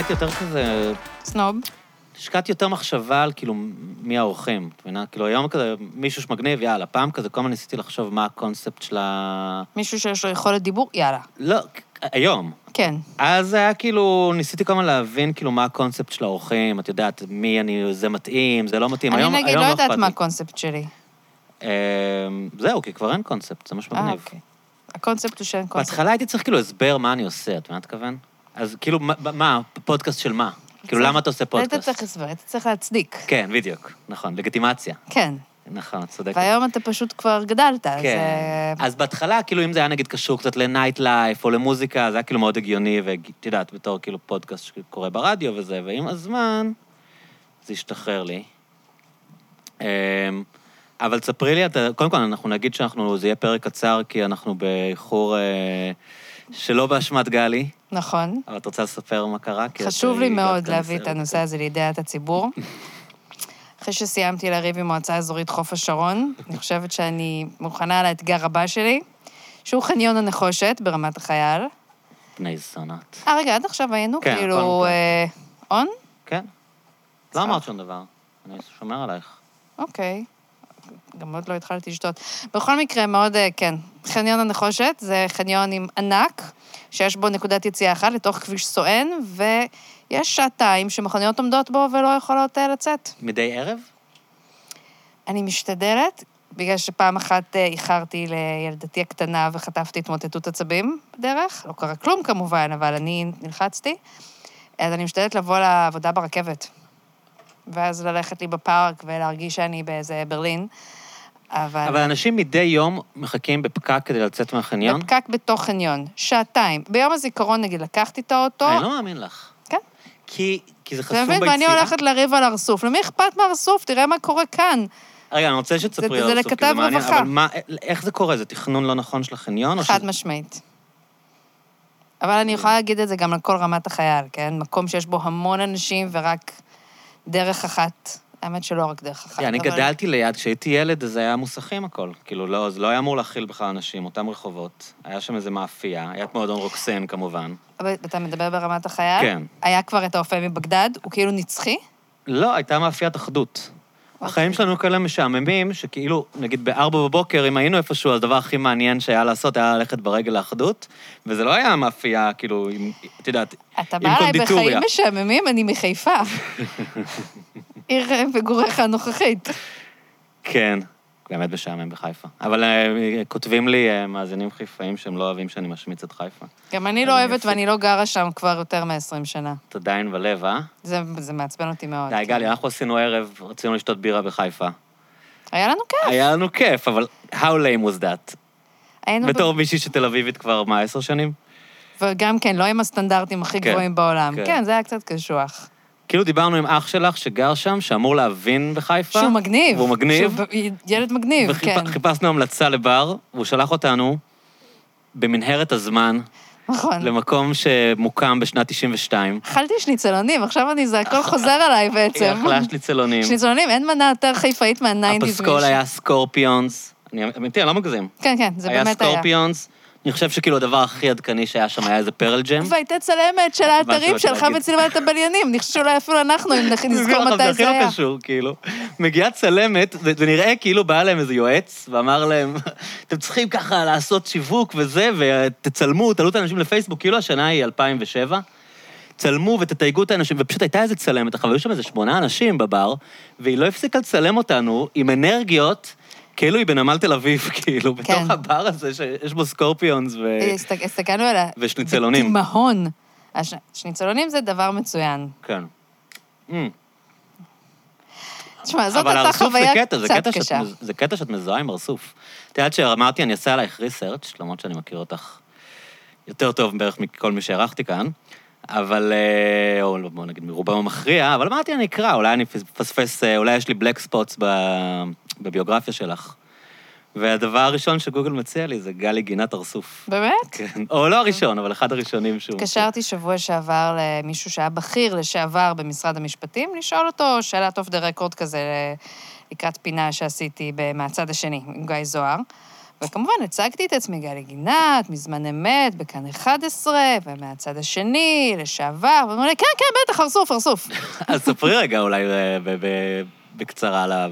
הייתי יותר כזה... סנוב. השקעתי יותר מחשבה על כאילו מי האורחים, את מבינה? כאילו היום כזה מישהו שמגניב, יאללה. פעם כזה כל הזמן ניסיתי לחשוב מה הקונספט של ה... מישהו שיש לו יכולת דיבור, יאללה. לא, היום. כן. אז היה כאילו, ניסיתי כל הזמן להבין כאילו מה הקונספט של האורחים, את יודעת, מי אני, זה מתאים, זה לא מתאים. אני היום, נגיד היום לא לא יודעת מה. הקונספט שלי. אמ, זהו, כי כבר אין קונספט, זה מה אה, שמגניב. אוקיי. הקונספט הוא שאין קונספט. בהתחלה הייתי צריך כאילו הסבר מה אני עושה, את מבינה אני מתכוון? אז כאילו, מה- מה, פודקאסט של מה? כאילו, למה אתה עושה היית פודקאסט? צריך הסבר, היית צריך להצדיק. כן, בדיוק, נכון, לגיטימציה. כן. נכון, צודקת. והיום אתה פשוט כבר גדלת, אז... כן. אה, אז בהתחלה, כאילו, אם זה היה נגיד קשור קצת לנייט לייף או למוזיקה, זה היה כאילו מאוד הגיוני, ואת יודעת, בתור כאילו פודקאסט שקורה ברדיו וזה, ועם הזמן זה השתחרר לי. אמ, אבל תספרי לי, אתה, קודם כל, אנחנו נגיד שאנחנו, זה יהיה פרק קצר, כי אנחנו באיחור אה, שלא באשמת גלי, נכון. אבל את רוצה לספר מה קרה? חשוב אה, לי הגעת מאוד להביא את. הנושא הזה לידיעת הציבור. אחרי שסיימתי לריב עם מועצה אזורית חוף השרון, אני חושבת שאני מוכנה לאתגר הבא שלי, שהוא חניון הנחושת ברמת החייל. בני זונות. אה, רגע, עד עכשיו היינו כן, כאילו... אה, און? כן. לא. אמרת שום דבר, אני שומר עלייך. אוקיי. גם עוד לא התחלתי לשתות. בכל מקרה, מאוד, אה, כן. חניון הנחושת זה חניון עם ענק, שיש בו נקודת יציאה אחת לתוך כביש סואן, ויש שעתיים שמכוניות עומדות בו ולא יכולות אה, לצאת. מדי ערב? אני משתדלת, בגלל שפעם אחת אה, איחרתי לילדתי הקטנה וחטפתי התמוטטות עצבים בדרך. לא קרה כלום כמובן, אבל אני נלחצתי. אז אני משתדלת לבוא לעבודה ברכבת. ואז ללכת לי בפארק ולהרגיש שאני באיזה ברלין. אבל... אבל אנשים מדי יום מחכים בפקק כדי לצאת מהחניון? בפקק בתוך חניון, שעתיים. ביום הזיכרון, נגיד, לקחתי את האוטו, אני לא מאמין לך. כן. כי, כי זה אתה חסום מבין? ביציאה. ואני הולכת לריב על הרסוף. למי אכפת מהרסוף? תראה מה קורה כאן. רגע, אני רוצה שתספרי זה- על זה הסוף, כי לכתב מעניין, רווחה. אבל מה, איך זה קורה? זה תכנון לא נכון של החניון? חד שזה- משמעית. אבל אני יכולה להגיד את זה גם על כל רמת החייל, כן? מקום שיש בו המון אנשים ורק דרך אחת. האמת שלא רק דרך אחת. אני גדלתי ליד, כשהייתי ילד, אז היה מוסכים הכל. כאילו, לא, זה לא היה אמור להכיל בכלל אנשים, אותם רחובות. היה שם איזה מאפייה, היה את מועדון רוקסן כמובן. אבל אתה מדבר ברמת החייל? כן. היה כבר את האופה מבגדד, הוא כאילו נצחי? לא, הייתה מאפיית אחדות. החיים שלנו כאלה משעממים, שכאילו, נגיד בארבע בבוקר, אם היינו איפשהו, הדבר הכי מעניין שהיה לעשות היה ללכת ברגל לאחדות, וזה לא היה מאפייה, כאילו, עם, את יודעת, אתה עם בא אליי קונדיטוריה. בחיים משעממים, אני מחיפה. עיר מגוריך הנוכחית. כן, באמת משעמם בחיפה. אבל uh, כותבים לי uh, מאזינים חיפאים שהם לא אוהבים שאני משמיץ את חיפה. גם אני לא אוהבת. ואני לא גרה שם כבר יותר מ-20 שנה. את עדיין בלב, אה? זה, מעצבן אותי מאוד. די, גלי, אנחנו עשינו ערב, רצינו לשתות בירה בחיפה. היה לנו כיף. היה לנו כיף, אבל how lame was that? בתור מישהי שתל אביבית כבר, מה, עשר שנים? וגם כן, לא עם הסטנדרטים הכי כן, גבוהים בעולם. כן. כן, זה היה קצת קשוח. כאילו דיברנו עם אח שלך שגר שם, שאמור להבין בחיפה. שהוא מגניב. והוא מגניב. שהוא ילד מגניב, כן. וחיפשנו המלצה לבר, והוא שלח אותנו במנהרת הזמן נכון. למקום שמוקם בשנת 92. אכלתי שניצלונים, עכשיו אני, זה הכל חוזר עליי היא בעצם. אכלה שניצלונים. שניצלונים, אין מנה יותר חיפאית מהניינטיז. הפסקול היה סקורפיונס. אני אמיתי, אני לא מגזים. כן, כן, זה היה באמת היה. סקורפיונס. אני חושב שכאילו הדבר הכי עדכני שהיה שם היה איזה פרל ג'ם. והייתה צלמת של האתרים. וצילמה את הבליינים. אני חושבת שאולי אפילו אנחנו, אם נזכור זה מתי הכי זה לא היה. קשור, כאילו. מגיעה צלמת, זה זה נראה כאילו בא להם איזה יועץ, ואמר להם, אתם צריכים ככה לעשות שיווק וזה, ותצלמו, תעלו את האנשים לפייסבוק, כאילו השנה היא 2007. צלמו ותתייגו את האנשים, ופשוט הייתה איזה צלמת, אבל היו שם איזה שמונה אנשים בבר, והיא לא הפסיקה לצלם אותנו עם אנרגיות, כאילו היא בנמל תל אביב, כאילו, בתוך כן. הבר הזה שיש בו סקורפיונס ו... הסתק- הסתכלנו עליה. ושניצלונים. בתימהון. הש- שניצלונים זה דבר מצוין. כן. Mm. תשמע, זאת הייתה חוויה קטע, זה קצת קטע, קשה. זה קטע שאת מזוהה עם הרסוף. את יודעת שאמרתי, אני אעשה עלייך ריסרצ', למרות שאני מכיר אותך יותר טוב בערך מכל מי שהערכתי כאן, אבל, אה, או בוא נגיד מרובם המכריע, אבל אמרתי, אני אקרא, אולי אני אפספס, אה, אולי יש לי black spots בביוגרפיה שלך. והדבר הראשון שגוגל מציע לי זה גלי גינת הרסוף. באמת? כן, או לא הראשון, אבל אחד הראשונים שהוא... התקשרתי שבוע שעבר למישהו שהיה בכיר לשעבר במשרד המשפטים, לשאול אותו שאלת off the record כזה לקראת פינה שעשיתי מהצד השני, עם גיא זוהר. וכמובן, הצגתי את עצמי, גלי גינת, מזמן אמת, בכאן 11, ומהצד השני, לשעבר, ואמרו לי, כן, כן, בטח, חרצוף, חרצוף. אז ספרי רגע אולי אה, בקצרה, על ה-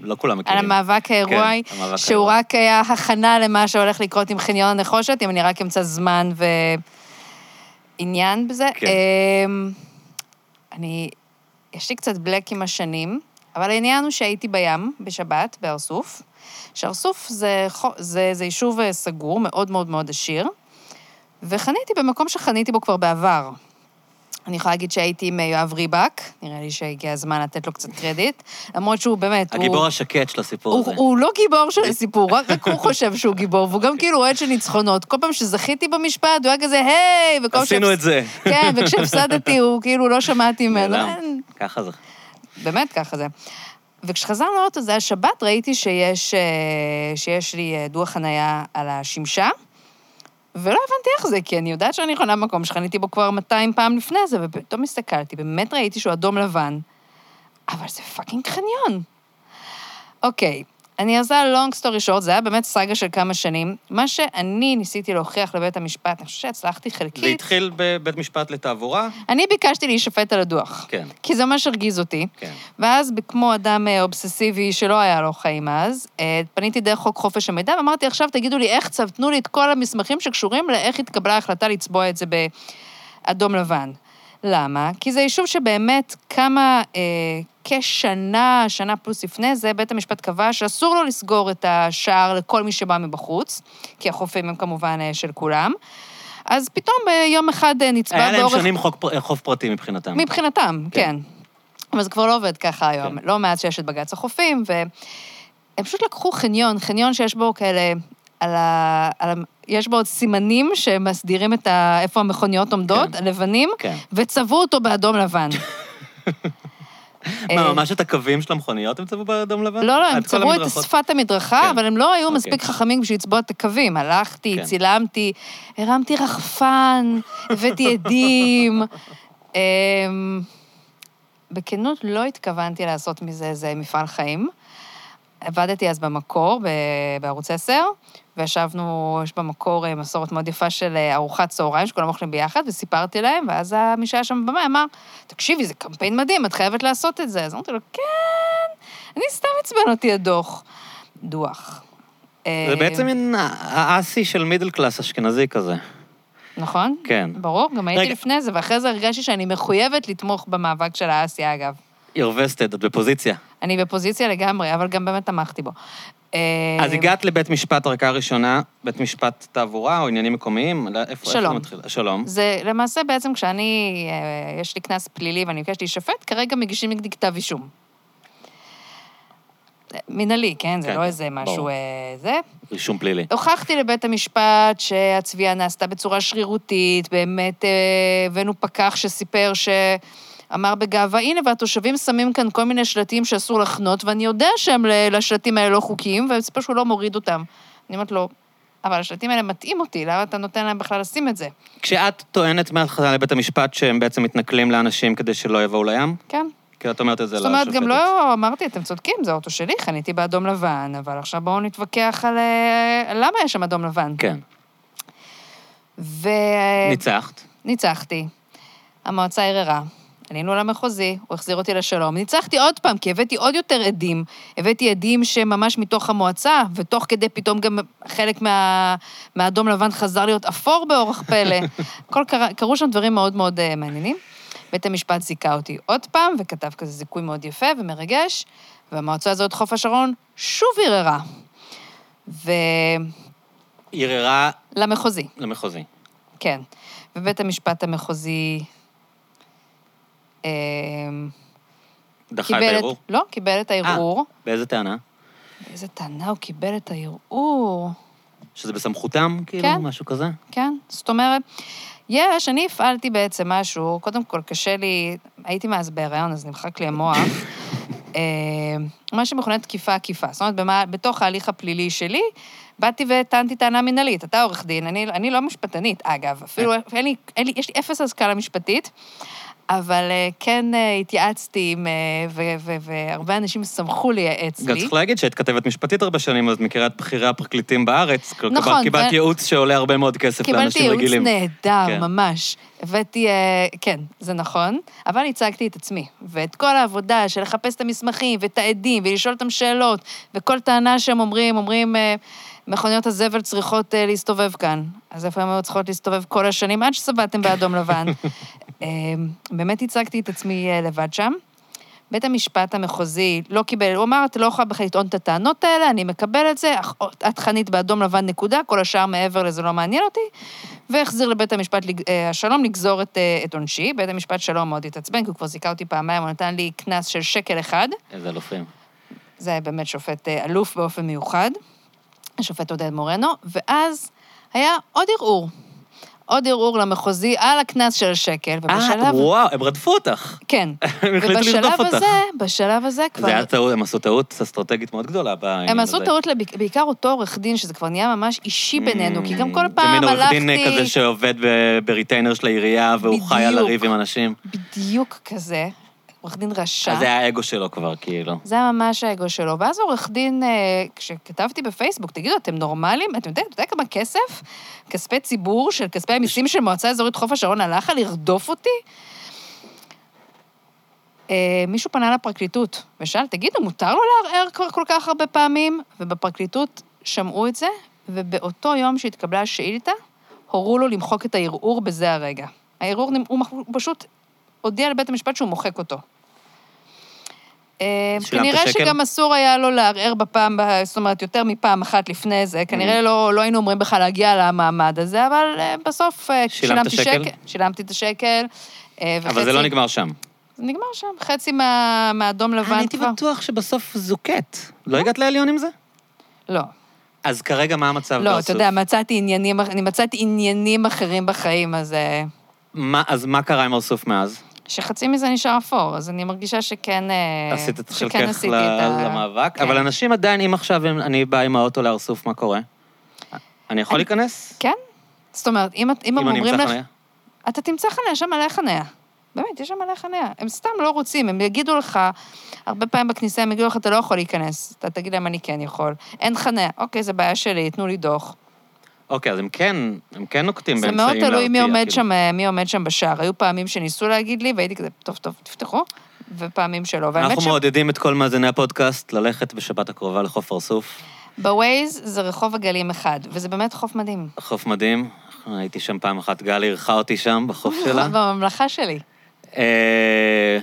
לא כולם על מכירים. המאבק כן, המאבק שהוא ההירואי. רק היה הכנה למה שהולך לקרות עם חניון הנחושת, אם אני רק אמצא זמן ועניין בזה. כן. אמ, אני, יש לי קצת בלק עם השנים, אבל העניין הוא שהייתי בים בשבת, בהר סוף, שהר סוף זה, זה, זה יישוב אה, סגור, מאוד מאוד מאוד עשיר, וחניתי במקום שחניתי בו כבר בעבר. אני יכולה להגיד שהייתי עם אה, יואב ריבק, נראה לי שהגיע הזמן לתת לו קצת קרדיט, למרות שהוא באמת, הוא... הגיבור השקט של הסיפור הוא, הזה. הוא לא גיבור של הסיפור, רק, הוא חושב שהוא גיבור, והוא גם כאילו אוהד של ניצחונות. כל פעם שזכיתי במשפט, הוא היה כזה, היי, וכל עשינו את זה. כן, וכשהפסדתי, הוא כאילו לא שמעתי ממנו. ככה זה. באמת ככה זה. וכשחזרנו לאוטו, זה היה שבת, ראיתי שיש, אה, שיש לי אה, דוח חנייה על השמשה, ולא הבנתי איך זה, כי אני יודעת שאני חונה במקום שחניתי בו כבר 200 פעם לפני זה, ופתאום הסתכלתי, באמת ראיתי שהוא אדום לבן, אבל זה fucking חניון. אוקיי, אני עושה long story short, זה היה באמת סאגה של כמה שנים. מה שאני ניסיתי להוכיח לבית המשפט, אני חושבת שהצלחתי זה חלקית, התחיל בבית משפט לתעבורה? אני ביקשתי להישפט על הדוח. כן, כי זה ממש הרגיז אותי. כן. ואז, כמו אדם אה, אובססיבי שלא היה לו חיים אז, אה, פניתי דרך חוק חופש המידע, ואמרתי, עכשיו תגידו לי איך תנו לי את כל המסמכים שקשורים לאיך התקבלה ההחלטה לצבוע את זה באדום לבן. למה? כי זה יישוב שבאמת כמה, אה, כשנה, שנה פלוס לפני זה, בית המשפט קבע שאסור לו לסגור את השער לכל מי שבא מבחוץ, כי החופים הם כמובן אה, של כולם. אז פתאום ביום אחד אה, נצבע היה להם באורך... שנים חוק פר- חוף פרטי מבחינתם. מבחינתם, כן. כן. אבל זה כבר לא עובד ככה היום. כן. לא מאז שיש את בג"ץ החופים, והם פשוט לקחו חניון, חניון שיש בו כאלה, על ה... על ה... יש בו עוד סימנים שמסדירים את ה... איפה המכוניות עומדות, כן. הלבנים, כן. וצבעו אותו באדום לבן. מה, אה, ממש את הקווים של המכוניות הם צבעו באדום לבן? לא, לא, הם צבעו את? שפת המדרכה, כן. אבל הם לא היו אוקיי. מספיק חכמים בשביל לצבוע את הקווים. הלכתי, כן. צילמתי, הרמתי רחפן, הבאתי עדים. אמ, בכנות, לא התכוונתי לעשות מזה איזה מפעל חיים. עבדתי אז במקור, בערוץ 10, וישבנו, יש במקור אה, מסורת מאוד יפה של אה, ארוחת צהריים, שכולם אוכלים ביחד, וסיפרתי להם, ואז מי שהיה שם בבמה אמר, תקשיבי, זה קמפיין מדהים, את חייבת לעשות את זה. אז אמרתי לו, כן, אני סתם עצבן אותי הדוח. דוח. זה אה, בעצם מין האסי של מידל קלאס אשכנזי כזה. נכון? כן. ברור, גם הייתי רגע. לפני זה, ואחרי זה הרגשתי שאני מחויבת לתמוך במאבק של האסיה, אגב. You're vested, את בפוזיציה. אני בפוזיציה לגמרי, אבל גם באמת תמכתי בו. אה, אז הגעת לבית משפט ערכאה ראשונה, בית משפט תעבורה או עניינים מקומיים? לא, איפה איפה זה שלום. מתחיל? שלום. זה למעשה בעצם כשאני, אה, יש לי קנס פלילי ואני מבקשת להישפט, כרגע מגישים נגדי כתב אישום. מינהלי, כן? זה כן, לא כן, איזה משהו ברור. אה, זה. רישום פלילי. הוכחתי לבית המשפט שהצביעה נעשתה בצורה שרירותית, באמת הבאנו פקח שסיפר ש... אמר בגאווה, הנה, והתושבים שמים כאן כל מיני שלטים שאסור לחנות, ואני יודע שהם לשלטים האלה לא חוקיים, שהוא לא מוריד אותם. אני אומרת לו, אבל השלטים האלה מתאים אותי, למה אתה נותן להם בכלל לשים את זה? כשאת טוענת מההתחלה לבית המשפט שהם בעצם מתנכלים לאנשים כדי שלא יבואו לים? כן. כי את אומרת את זה זאת לשופטת. אומרת, גם לא אמרתי, אתם צודקים, זה האוטו שלי, חניתי באדום לבן, אבל עכשיו בואו נתווכח על אה, למה יש שם אדום לבן. כן. ו... ניצחת. ניצחתי. המועצה ערערה. עלינו למחוזי, הוא החזיר אותי לשלום. ניצחתי עוד פעם, כי הבאתי עוד יותר עדים. הבאתי עדים שממש מתוך המועצה, ותוך כדי פתאום גם חלק מה, מהאדום לבן חזר להיות אפור באורח פלא. הכל קרה, קרו שם דברים מאוד מאוד uh, מעניינים. בית המשפט זיכה אותי עוד פעם, וכתב כזה זיכוי מאוד יפה ומרגש, והמועצה הזאת, חוף השרון, שוב ערערה. ערערה ולמחוזי, למחוזי. כן. ובית המשפט המחוזי... אמ, דחה את הערעור? לא, קיבל את הערעור. באיזה טענה? באיזה טענה הוא קיבל את הערעור? שזה בסמכותם, כאילו? כן. משהו כזה? כן, זאת אומרת, יש, אני הפעלתי בעצם משהו, קודם כל, קשה לי, הייתי מאז בהיריון, אז נמחק לי המוח. אה, מה שמכונה תקיפה עקיפה. זאת אומרת, במה, בתוך ההליך הפלילי שלי, באתי וטענתי טענה מנהלית. אתה עורך דין, אני, אני לא משפטנית, אגב. אפילו, אין לי, אין לי, יש לי אפס השכלה משפטית, אבל אה, כן אה, התייעצתי עם, אה, והרבה אנשים שמחו לייעץ גם לי. צריך להגיד שהיית כתבת משפטית הרבה שנים, אז מכירה את בכירי הפרקליטים בארץ. נכון, קיבלת ו- ייעוץ שעולה הרבה מאוד כסף קיבלתי לאנשים ייעוץ רגילים. נהדר, כן. ממש. הבאתי, כן, זה נכון, אבל הצגתי את עצמי. ואת כל העבודה של לחפש את המסמכים ואת העדים ולשאול אותם שאלות, וכל טענה שהם אומרים, אומרים, מכוניות הזבל צריכות להסתובב כאן. אז איפה הן היו צריכות להסתובב כל השנים עד שצבעתם באדום לבן? אה, באמת הצגתי את עצמי אה, לבד שם. בית המשפט המחוזי לא קיבל, הוא אמר, אתה לא יכול בכלל לטעון את הטענות האלה, אני מקבל את זה, את חנית באדום לבן נקודה, כל השאר מעבר לזה לא מעניין אותי, והחזיר לבית המשפט אה, השלום לגזור את, אה, את עונשי. בית המשפט שלום מאוד התעצבן, כי הוא כבר זיכה אותי פעמיים, הוא נתן לי קנס של שקל אחד. איזה אלופים. זה היה באמת שופט אלוף באופן מיוחד, השופט עודד מורנו, ואז היה עוד ערעור. עוד ערעור למחוזי על הקנס של השקל, אה, ובשלב... וואו, הם רדפו אותך. כן. הם החליטו ובשלב לרדוף אותך. הזה, בשלב הזה כבר... זה היה טעות, הם עשו טעות אסטרטגית מאוד גדולה בעניין הם הזה. עשו טעות, לב- בעיקר אותו עורך דין, שזה כבר נהיה ממש אישי בינינו, כי גם כל זה פעם מין עורך דין הלכתי... כזה שעובד בריטיינר של העירייה, והוא חי על. לריב עם אנשים. בדיוק כזה, עורך דין רשע. אז זה היה האגו שלו כבר, כאילו. זה היה ממש האגו שלו. ואז עורך דין, אה, כשכתבתי בפייסבוק, תגידו, אתם נורמלים? אתם יודעים, אתה יודע כמה כסף? כספי ציבור של כספי המיסים של מועצה אזורית חוף השרון הלך על לרדוף אותי? אה, מישהו פנה לפרקליטות ושאל, תגידו, מותר לו לערער כבר כל כך הרבה פעמים? ובפרקליטות שמעו את זה, ובאותו יום שהתקבלה השאילתה, הורו לו למחוק את הערעור בזה הרגע. הערעור, הוא פשוט הודיע לבית המשפט שהוא מוחק אותו. אה, כנראה? שגם אסור היה לו לערער בפעם, זאת אומרת, יותר מפעם אחת לפני זה. כנראה Mm. לא, לא היינו אומרים בכלל להגיע למעמד הזה, אבל אה, בסוף אה, שילמת שילמתי שקל? שילמתי את השקל. אבל זה לא נגמר שם. זה נגמר שם, חצי מה, מהאדום לבן אני הייתי כבר. בטוח שבסוף זוכת. לא הגעת לעליון עם זה? לא. אז כרגע מה המצב לא? אתה יודע, מצאתי עניינים, אני מצאתי עניינים אחרים בחיים, אז... מה- אז מה קרה עם ארסוף מאז? שחצי מזה נשאר אפור, אז אני מרגישה שכן... אה, עשית את שכן חלקך ל- ה- למאבק, כן. אבל אנשים עדיין, אם עכשיו אני בא עם האוטו לארסוף, מה קורה? אני יכול אני- להיכנס? כן? זאת אומרת, אם, אם הם אם אני אומרים אמצא לך... חניה? אתה תמצא חניה, יש שם מלא חניה. באמת, יש שם מלא חניה. הם סתם לא רוצים, הם יגידו לך, הרבה פעמים בכניסה הם יגידו לך, אתה לא יכול להיכנס. אתה תגיד להם, אני כן יכול. אין חניה. אוקיי, זה בעיה שלי, תנו לי דוח. אוקיי, אז הם כן, הם כן נוקטים זה באמצעים מאוד להרתיע. תלוי מי עומד כאילו. שם, אה, מי עומד שם בשער. היו פעמים שניסו להגיד לי, והייתי כזה, טוב, טוב, תפתחו, ופעמים שלא. אנחנו. מעודדים את כל מאזיני הפודקאסט ללכת בשבת הקרובה לחוף ארסוף. בווייז זה רחוב הגלים אחד, וזה באמת חוף מדהים. חוף מדהים. הייתי שם פעם אחת, גלי אירחה אותי שם, בחוף שלה. בממלכה שלי. אה,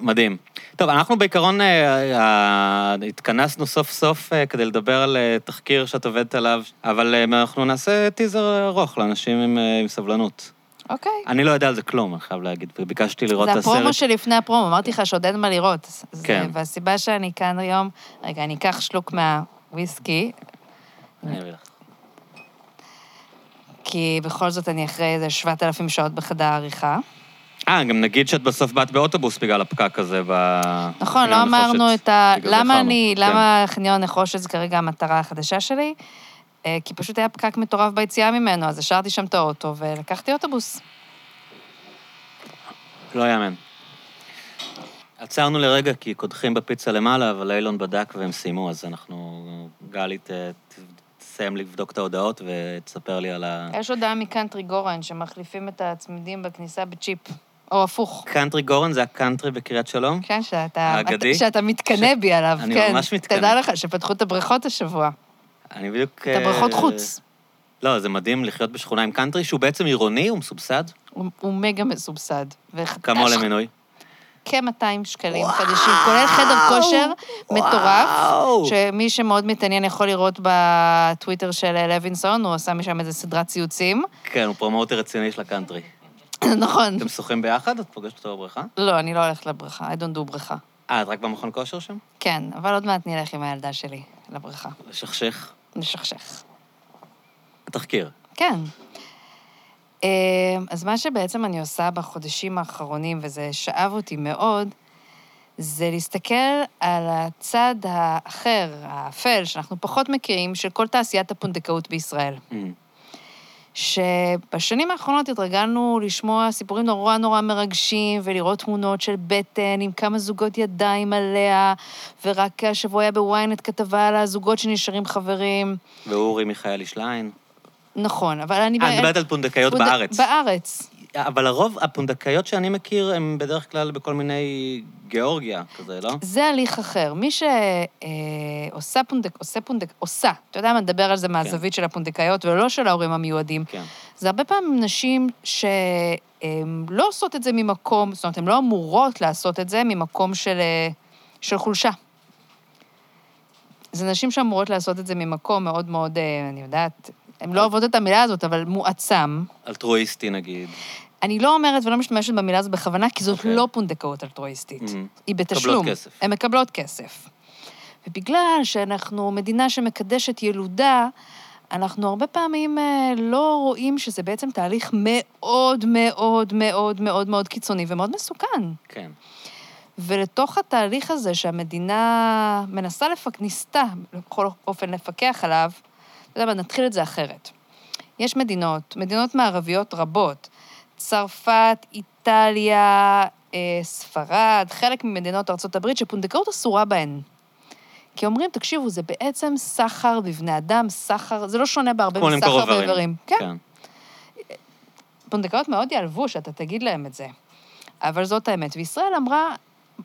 מדהים. טוב, אנחנו בעיקרון אה, אה, התכנסנו סוף סוף אה, כדי לדבר על תחקיר שאת עובדת עליו, אבל אנחנו נעשה טיזר ארוך לאנשים עם, עם סבלנות. אוקיי. אני לא יודע על זה כלום, אני חייב להגיד, וביקשתי לראות את זה הסרט. הפרומו שלפני הפרומו, אמרתי לך שעוד אין מה לראות. כן. והסיבה שאני כאן היום, רגע, אני אקח שלוק מהוויסקי, אני אביא לך. כי בכל זאת אני אחרי איזה 7,000 שעות בחדר העריכה. אה, גם נגיד שאת בסוף באת באוטובוס בגלל הפקק הזה ב... נכון, לא אמרנו. את ה... למה אני... כן. למה חניון נחושת זה כרגע המטרה החדשה שלי? אה, כי פשוט היה פקק מטורף ביציאה ממנו, אז השארתי שם את האוטו ולקחתי אוטובוס. לא יאמן. עצרנו לרגע כי קודחים בפיצה למעלה, אבל אילון בדק והם סיימו, אז אנחנו... גלי ת- תסיים לבדוק את ההודעות ותספר לי על ה... יש הודעה מקאנטרי גורן שמחליפים את הצמידים בכניסה בצ'יפ, או הפוך. קאנטרי גורן זה הקאנטרי בקריית שלום? כן, שאתה, האגדי? שאתה מתקנא בי עליו, אני כן. ממש מתקנא. תדע לך שפתחו את הבריכות השבוע, אני בדיוק... את הבריכות אה, חוץ. לא, זה מדהים לחיות בשכונה עם קאנטרי, שהוא בעצם עירוני, הוא מסובסד. הוא, הוא מגה מסובסד. כמה עולה מינוי? כ-200 שקלים חדשים, כולל חדר כושר מטורף, וואו. שמי שמאוד מתעניין יכול לראות בטוויטר של לוינסון, הוא עשה משם איזה סדרת ציוצים. כן, הוא promoter רציני של הקאנטרי. נכון. אתם שוחים ביחד? את פוגשת אותו בבריכה? לא, אני לא הולכת לבריכה, I don't do בריכה. אה, את רק במכון כושר שם? כן, אבל עוד מעט נלך עם הילדה שלי לבריכה. לשכשך. נשכשך. תחקיר. כן. אה, אז מה שבעצם אני עושה בחודשים האחרונים, וזה שאב אותי מאוד, זה להסתכל על הצד האחר, האפל, שאנחנו פחות מכירים, של כל תעשיית הפונדקאות בישראל. Mm. שבשנים האחרונות התרגלנו לשמוע סיפורים נורא נורא מרגשים ולראות תמונות של בטן עם כמה זוגות ידיים עליה, ורק השבוע היה בוויינט כתבה על הזוגות שנשארים חברים. ואורי מיכאלי שליין. נכון, אבל אני... אה, את מדברת על פונדקאיות פונד- בארץ. בארץ. אבל הרוב, הפונדקאיות שאני מכיר, הן בדרך כלל בכל מיני גיאורגיה כזה, לא? זה הליך אחר. מי שעושה פונדק... עושה פונדק... עושה, אתה יודע מה, נדבר על זה מהזווית של הפונדקאיות ולא של ההורים המיועדים. כן. זה הרבה פעמים נשים שהן לא עושות את זה ממקום, זאת אומרת, הן לא אמורות לעשות את זה ממקום של, אה, של חולשה. זה נשים שאמורות לעשות את זה ממקום מאוד מאוד, אה, אני יודעת, הן לא אוהבות את המילה הזאת, אבל מועצם. אלטרואיסטי נגיד. אני לא אומרת ולא משתמשת במילה הזאת בכוונה, כי זאת אוקיי. לא פונדקאות אלטרואיסטית. מהמם. היא בתשלום. מקבלות כסף. הן מקבלות כסף. ובגלל שאנחנו מדינה שמקדשת ילודה, אנחנו הרבה פעמים אה, לא רואים שזה בעצם תהליך מאוד מאוד מאוד מאוד מאוד קיצוני ומאוד מסוכן. כן. ולתוך התהליך הזה שהמדינה מנסה לפק... ניסתה בכל אופן לפקח עליו, אתה יודע מה, נתחיל את זה אחרת. יש מדינות, מדינות מערביות רבות, צרפת, איטליה, אה, ספרד, חלק ממדינות ארה"ב, שפונדקאות אסורה בהן. כי אומרים, תקשיבו, זה בעצם סחר בבני אדם, סחר, זה לא שונה בהרבה מסחר איברים. באיברים. כן, כן. פונדקאיות מאוד יעלבו שאתה תגיד להם את זה. אבל זאת האמת. וישראל אמרה,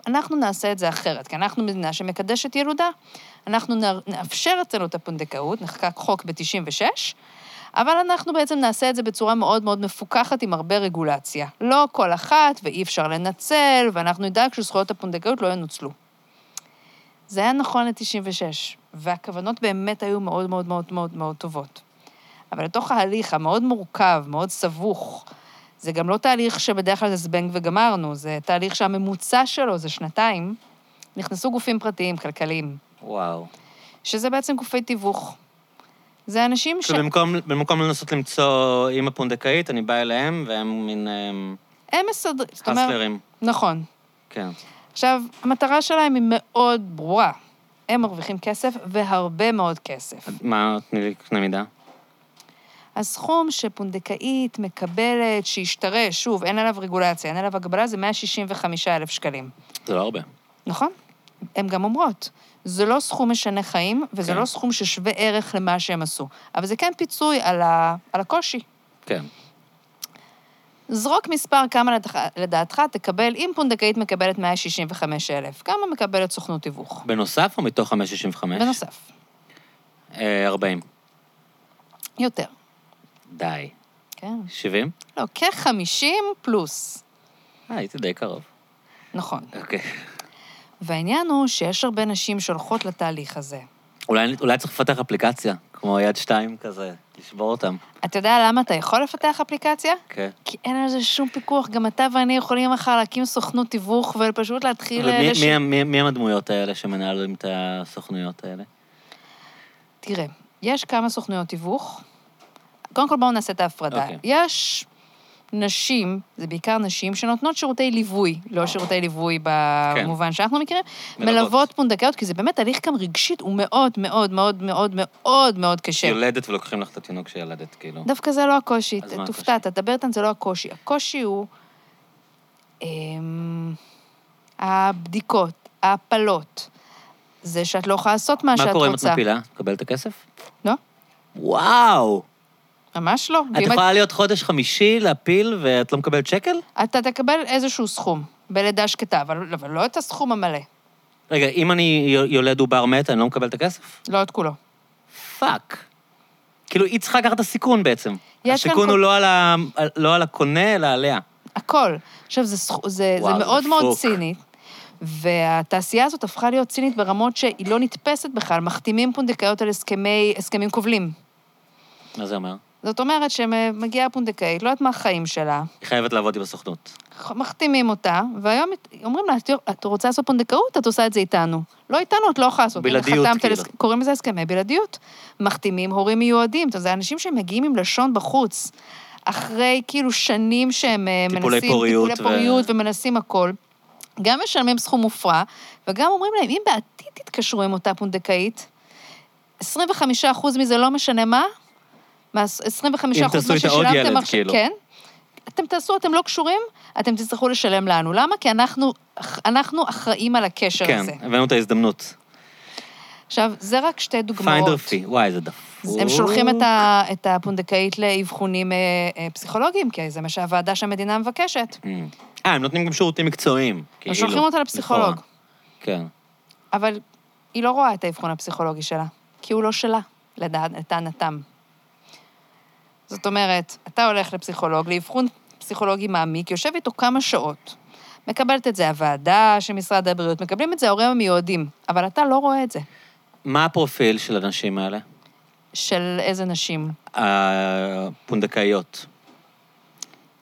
אנחנו נעשה את זה אחרת, כי אנחנו מדינה שמקדשת ילודה. אנחנו נאפשר אצלנו את הפונדקאות, נחקק חוק ב-96, אבל אנחנו בעצם נעשה את זה בצורה מאוד מאוד מפוקחת עם הרבה רגולציה. לא כל אחת, ואי אפשר לנצל, ואנחנו נדאג שזכויות הפונדקאות לא ינוצלו. זה היה נכון ל-96, והכוונות באמת היו מאוד מאוד מאוד מאוד מאוד טובות. אבל לתוך ההליך המאוד מורכב, מאוד סבוך, זה גם לא תהליך שבדרך כלל זה זבנג וגמרנו, זה תהליך שהממוצע שלו זה שנתיים, נכנסו גופים פרטיים, כלכליים, וואו. שזה בעצם גופי תיווך. זה אנשים ש... שבמקום במקום לנסות למצוא אימא פונדקאית, אני בא אליהם, והם מין הם מסדרים. הסלרים. נכון. כן. עכשיו, המטרה שלהם היא מאוד ברורה. הם מרוויחים כסף, והרבה מאוד כסף. מה, תני לי קנה מידה. הסכום שפונדקאית מקבלת, שהשתרש, שוב, אין עליו רגולציה, אין עליו הגבלה, זה 165,000 שקלים. זה לא הרבה. נכון? הן גם אומרות, זה לא סכום משנה חיים, וזה כן. לא סכום ששווה ערך למה שהם עשו. אבל זה כן פיצוי על, ה... על הקושי. כן. זרוק מספר כמה לדעתך, לדעתך תקבל, אם פונדקאית מקבלת 165,000, כמה מקבלת סוכנות תיווך? בנוסף או מתוך 565? בנוסף. אה, 40. יותר. די. כן. 70? לא, כ-50 פלוס. אה, הייתי די קרוב. נכון. אוקיי. והעניין הוא שיש הרבה נשים שהולכות לתהליך הזה. אולי, אולי צריך לפתח אפליקציה, כמו יד שתיים כזה, לשבור אותם. אתה יודע למה אתה יכול לפתח אפליקציה? כן. כי אין על זה שום פיקוח. גם אתה ואני יכולים מחר להקים סוכנות תיווך ופשוט להתחיל... ומי לש- מי, מי, מי הם הדמויות האלה שמנהלים את הסוכנויות האלה? תראה, יש כמה סוכנויות תיווך. קודם כל בואו נעשה את ההפרדה. אוקיי. יש נשים, זה בעיקר נשים, שנותנות שירותי ליווי, לא שירותי ליווי במובן שאנחנו מכירים, מלוות. מלוות פונדקאיות, כי זה באמת הליך גם רגשית, הוא מאוד מאוד מאוד מאוד מאוד מאוד קשה. יולדת ולוקחים לך את התינוק שילדת, כאילו. דווקא זה לא הקושי, מה תופתע, הקושי? תדבר איתן, זה לא הקושי. הקושי הוא אמ, הבדיקות, ההפלות. זה שאת לא יכולה לעשות מה, שאת מה קורה אם את רוצה. מפילה? מקבל את הכסף? לא, וואו! ממש לא. את יכולה להיות חודש חמישי, להפיל, ואת לא מקבלת שקל? אתה תקבל איזשהו סכום בלידה שקטה, אבל, אבל לא את הסכום המלא, רגע, אם אני יולד עובר מת, אני לא מקבל את הכסף? לא את כולו. fuck. כאילו, היא צריכה לקחת את הסיכון בעצם. כאן הסיכון כל- הוא לא על, ה... לא על הקונה, אלא עליה. הכל. עכשיו, זה, זה, וואו, זה זה מאוד מאוד דפוק. ציני, והתעשייה הזאת הפכה להיות צינית ברמות שהיא לא נתפסת בכלל. מחתימים פונדקאיות על הסכמי, הסכמים כובלים. מה זה אומר? זאת אומרת שמגיעה פונדקאית, לא יודעת מה החיים שלה, היא חייבת לעבוד עם הסוכנות. מחתימים אותה, והיום אומרים לה, "את- רוצה לעשות פונדקאות? את עושה את זה איתנו. לא איתנו, את לא יכולה לעשות. בלעדיות, כאילו. הס- קוראים לזה הסכמי בלעדיות. מחתימים הורים מיועדים. זה אנשים שמגיעים עם לשון בחוץ, אחרי כאילו שנים שהם אה, טיפולי מנסים... פוריות טיפולי ו- פוריות ומנסים הכל. גם משלמים סכום מופרע, וגם אומרים להם, אם בעתיד תתקשרו עם אותה פונדקאית, 25 אחוז מזה לא משנה מה, מה 25 אם אחוז מה ששילמתם עכשיו, כאילו. כן. אתם תעשו, אתם לא קשורים, אתם תצטרכו לשלם לנו. למה? כי אנחנו, אנחנו אחראים על הקשר כן, הזה. הבאנו את ההזדמנות. עכשיו, זה רק שתי דוגמאות. פיינדר פי, וואי, איזה דפוק. הם שולחים את, ה, את הפונדקאית לאבחונים אה, אה, פסיכולוגיים, כי זה מה שהוועדה שהמדינה מבקשת. אה, הם נותנים גם שירותים מקצועיים. הם כאילו, שולחים אותה לפסיכולוג. לכאורה. כן. אבל היא לא רואה את האבחון הפסיכולוגי שלה, כי הוא לא שלה, לטענתם. זאת אומרת, אתה הולך לפסיכולוג, לאבחון פסיכולוגי מעמיק, יושב איתו כמה שעות. מקבלת את זה הוועדה של משרד הבריאות, מקבלים את זה ההורים המיועדים, אבל אתה לא רואה את זה. מה הפרופיל של הנשים האלה? של איזה נשים. הפונדקאיות.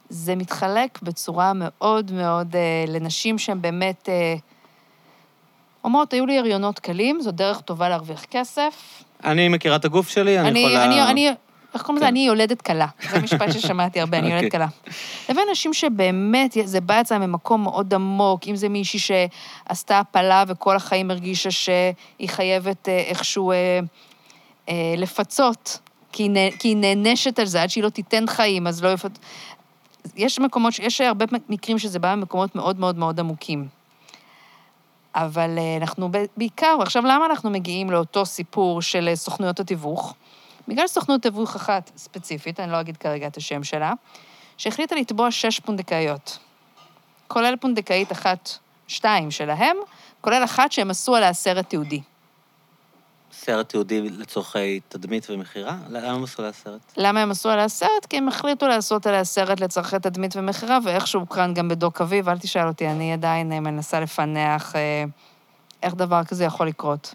זה מתחלק בצורה מאוד מאוד אה, לנשים שהן באמת אה, אומרות, היו לי הריונות קלים, זו דרך טובה להרוויח כסף. אני מכירה את הגוף שלי, אני אני, יכולה... אני, אני, איך קוראים לזה? כן. אני יולדת כלה. זה משפט ששמעתי הרבה, אני יולדת אוקיי. כלה. לבין נשים שבאמת, זה בא אצלם ממקום מאוד עמוק, אם זה מישהי שעשתה הפלה וכל החיים הרגישה שהיא חייבת אה, איכשהו אה, אה, לפצות, כי היא, נה- כי היא נענשת על זה, עד שהיא לא תיתן חיים, אז לא יפת... יש מקומות, יש הרבה מקרים שזה בא ממקומות מאוד מאוד מאוד עמוקים. אבל אנחנו בעיקר, עכשיו, למה אנחנו מגיעים לאותו סיפור של סוכנויות התיווך? בגלל סוכנות תיווך אחת ספציפית, אני לא אגיד כרגע את השם שלה, שהחליטה לתבוע שש פונדקאיות. כולל פונדקאית אחת, שתיים שלהם, כולל אחת שהם עשו עליה סרט תיעודי. סרט יהודי לצורכי תדמית ומכירה? למה הם עשו לה סרט? למה הם עשו עליה סרט? כי הם החליטו לעשות עליה סרט לצורכי תדמית ומכירה, ואיכשהו הוקרן גם בדוק אביב, אל תשאל אותי, אני עדיין אה, מנסה לפענח אה, איך דבר כזה יכול לקרות.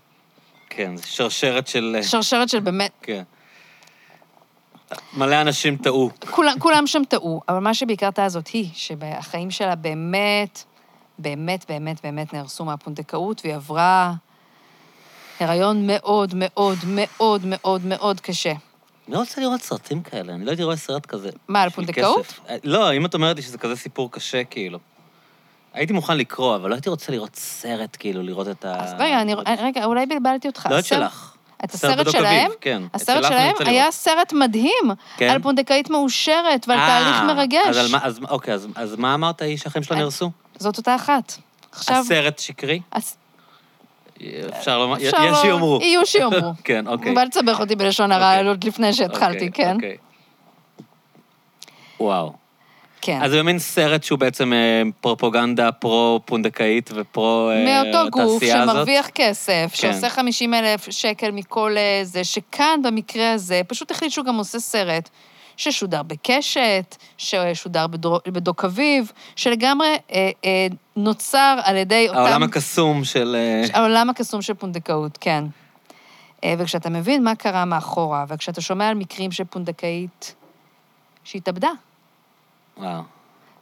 כן, זו שרשרת של... שרשרת של באמת, כן. מלא אנשים טעו. כולם, כולם שם טעו, אבל מה שבעיקר טעה זאת היא, שהחיים שלה באמת, באמת, באמת, באמת נהרסו מהפונדקאות, והיא עברה הריון מאוד, מאוד, מאוד, מאוד, מאוד קשה. אני לא רוצה לראות סרטים כאלה, אני לא הייתי רואה סרט כזה. מה, על פונדקאות? לא, אם את אומרת לי שזה כזה סיפור קשה, כאילו. הייתי מוכן לקרוא, אבל לא הייתי רוצה לראות סרט, כאילו, לראות את ה... אז רגע, אני, רגע, אולי בלבלתי אותך. לא את שלך. את סרט הסרט שלהם? כן. את הסרט שלהם היה. סרט מדהים, כן? על פונדקאית מאושרת ועל תהליך אה, מרגש. אז על מה, אז, אוקיי, אז, אז מה אמרת, היא שהחיים שלה אני- נהרסו? זאת אותה אחת. עכשיו... הסרט שקרי? הס- אפשר לומר, אפשר יש שיאמרו. יהיו שיאמרו. כן, אוקיי. ואל תסבך אותי בלשון הרע אוקיי. עוד לפני שהתחלתי, אוקיי, כן? אוקיי. וואו. כן. אז זה מין סרט שהוא בעצם אה, פרופוגנדה פרו-פונדקאית ופרו אה, מאותו גוף התעשייה הזאת. שמרוויח כסף, כן. שעושה 50 אלף שקל מכל אה, זה, שכאן, במקרה הזה, פשוט החליט שהוא גם עושה סרט ששודר בקשת, ששודר בדוק אביב, שלגמרי אה, אה, נוצר על ידי אותם... העולם הקסום של... העולם הקסום של פונדקאות, כן. אה, וכשאתה מבין מה קרה מאחורה, וכשאתה שומע על מקרים של פונדקאית שהתאבדה, וואו.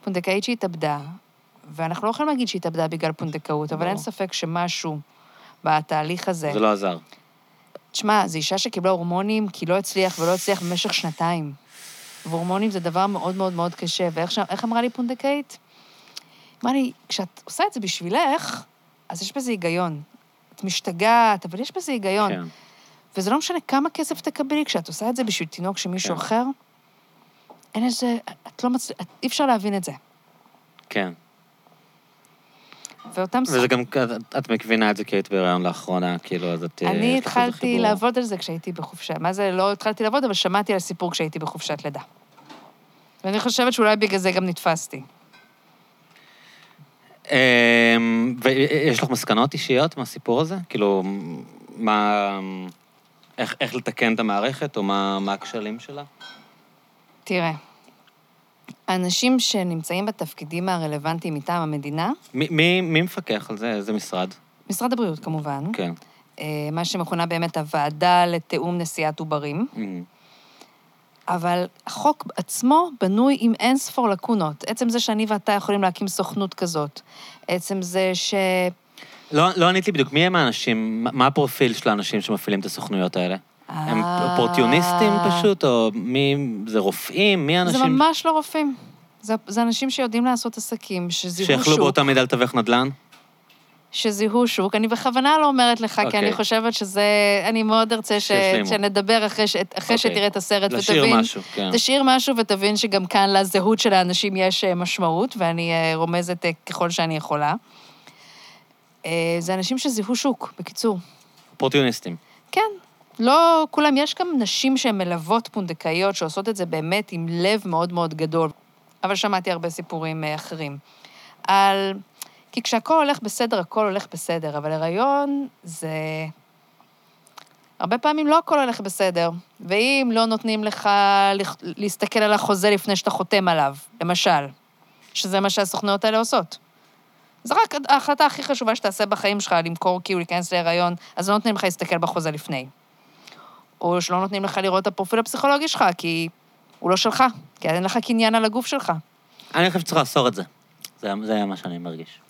פונדקאית שהתאבדה, ואנחנו לא יכולים להגיד שהתאבדה בגלל פונדקאות, אבל. אין ספק שמשהו בתהליך הזה... זה לא עזר. תשמע, זו אישה שקיבלה הורמונים כי לא הצליח ולא הצליח במשך שנתיים. והורמונים זה דבר מאוד מאוד מאוד קשה. ואיך ש... אמרה לי פונדקאית? אמרה לי, כשאת עושה את זה בשבילך, אז יש בזה היגיון. את משתגעת, אבל יש בזה היגיון. כן. וזה לא משנה כמה כסף תקבלי, כשאת עושה את זה בשביל תינוק של מישהו כן. אחר, אין איזה... את לא מצליחה... אי אפשר להבין את זה. כן. ואותם... וזה גם, את- את מבינה את זה כי היית בהיריון לאחרונה, כאילו, אז את... אה, אני התחלתי. לעבוד על זה כשהייתי בחופשה. מה זה, לא התחלתי לעבוד, אבל שמעתי על הסיפור כשהייתי בחופשת לידה. ואני חושבת שאולי בגלל זה גם נתפסתי. אמ, ויש לך מסקנות אישיות מהסיפור הזה? כאילו, מה... איך, איך לתקן את המערכת, או מה, מה הכשלים שלה? תראה, האנשים שנמצאים בתפקידים הרלוונטיים מטעם המדינה, מי, מי, מי מפקח על זה? איזה משרד? משרד הבריאות כמובן, כן. אה, מה שמכונה באמת הוועדה לתיאום נשיאת עוברים, אמ, אבל החוק עצמו בנוי עם אין ספור לקונות. עצם זה שאני ואתה יכולים להקים סוכנות כזאת, עצם זה ש... לא, לא ענית לי בדיוק, מי הם האנשים, מה הפרופיל של האנשים שמפעילים את הסוכנויות האלה? הם אה, אופורטיוניסטים פשוט, או מי... זה רופאים? מי האנשים? זה ממש לא רופאים. זה, זה אנשים שיודעים לעשות עסקים, שזיהו שיכלו שוק, באותה מידה לתווך נדל"ן? שזיהו שוק. אני בכוונה לא אומרת לך, כי אוקיי. אני חושבת שזה... אני מאוד ארצה ש. שנדבר אחרי, ש, אחרי אוקיי. שתראה את הסרט לשיר ותבין... משהו, כן. תשאיר משהו ותבין שגם כאן לזהות של האנשים יש אה, משמעות, ואני אה, רומזת אה, ככל שאני יכולה. אה, זה אנשים שזיהו שוק, בקיצור. אופורטוניסטים. כן, לא כולם, יש גם נשים שהן מלוות פונדקאיות שעושות את זה באמת עם לב מאוד מאוד גדול. אבל שמעתי הרבה סיפורים אה, אחרים. על... כי כשהכול הולך בסדר, הכל הולך בסדר, אבל הריון זה... הרבה פעמים לא הכל הולך בסדר, ואם לא נותנים לך להסתכל על החוזה לפני שאתה חותם עליו, למשל, שזה מה שהסוכנויות האלה עושות. זה רק ההחלטה הכי חשובה שתעשה בחיים שלך, למכור כאילו להיכנס להיריון, אז לא נותנים לך להסתכל בחוזה לפני. או שלא נותנים לך לראות את הפרופיל הפסיכולוגי שלך, כי הוא לא שלך, כי אין לך קניין על הגוף שלך. אני חושב שצריך לאסור את זה. זה, זה מה שאני מרגיש.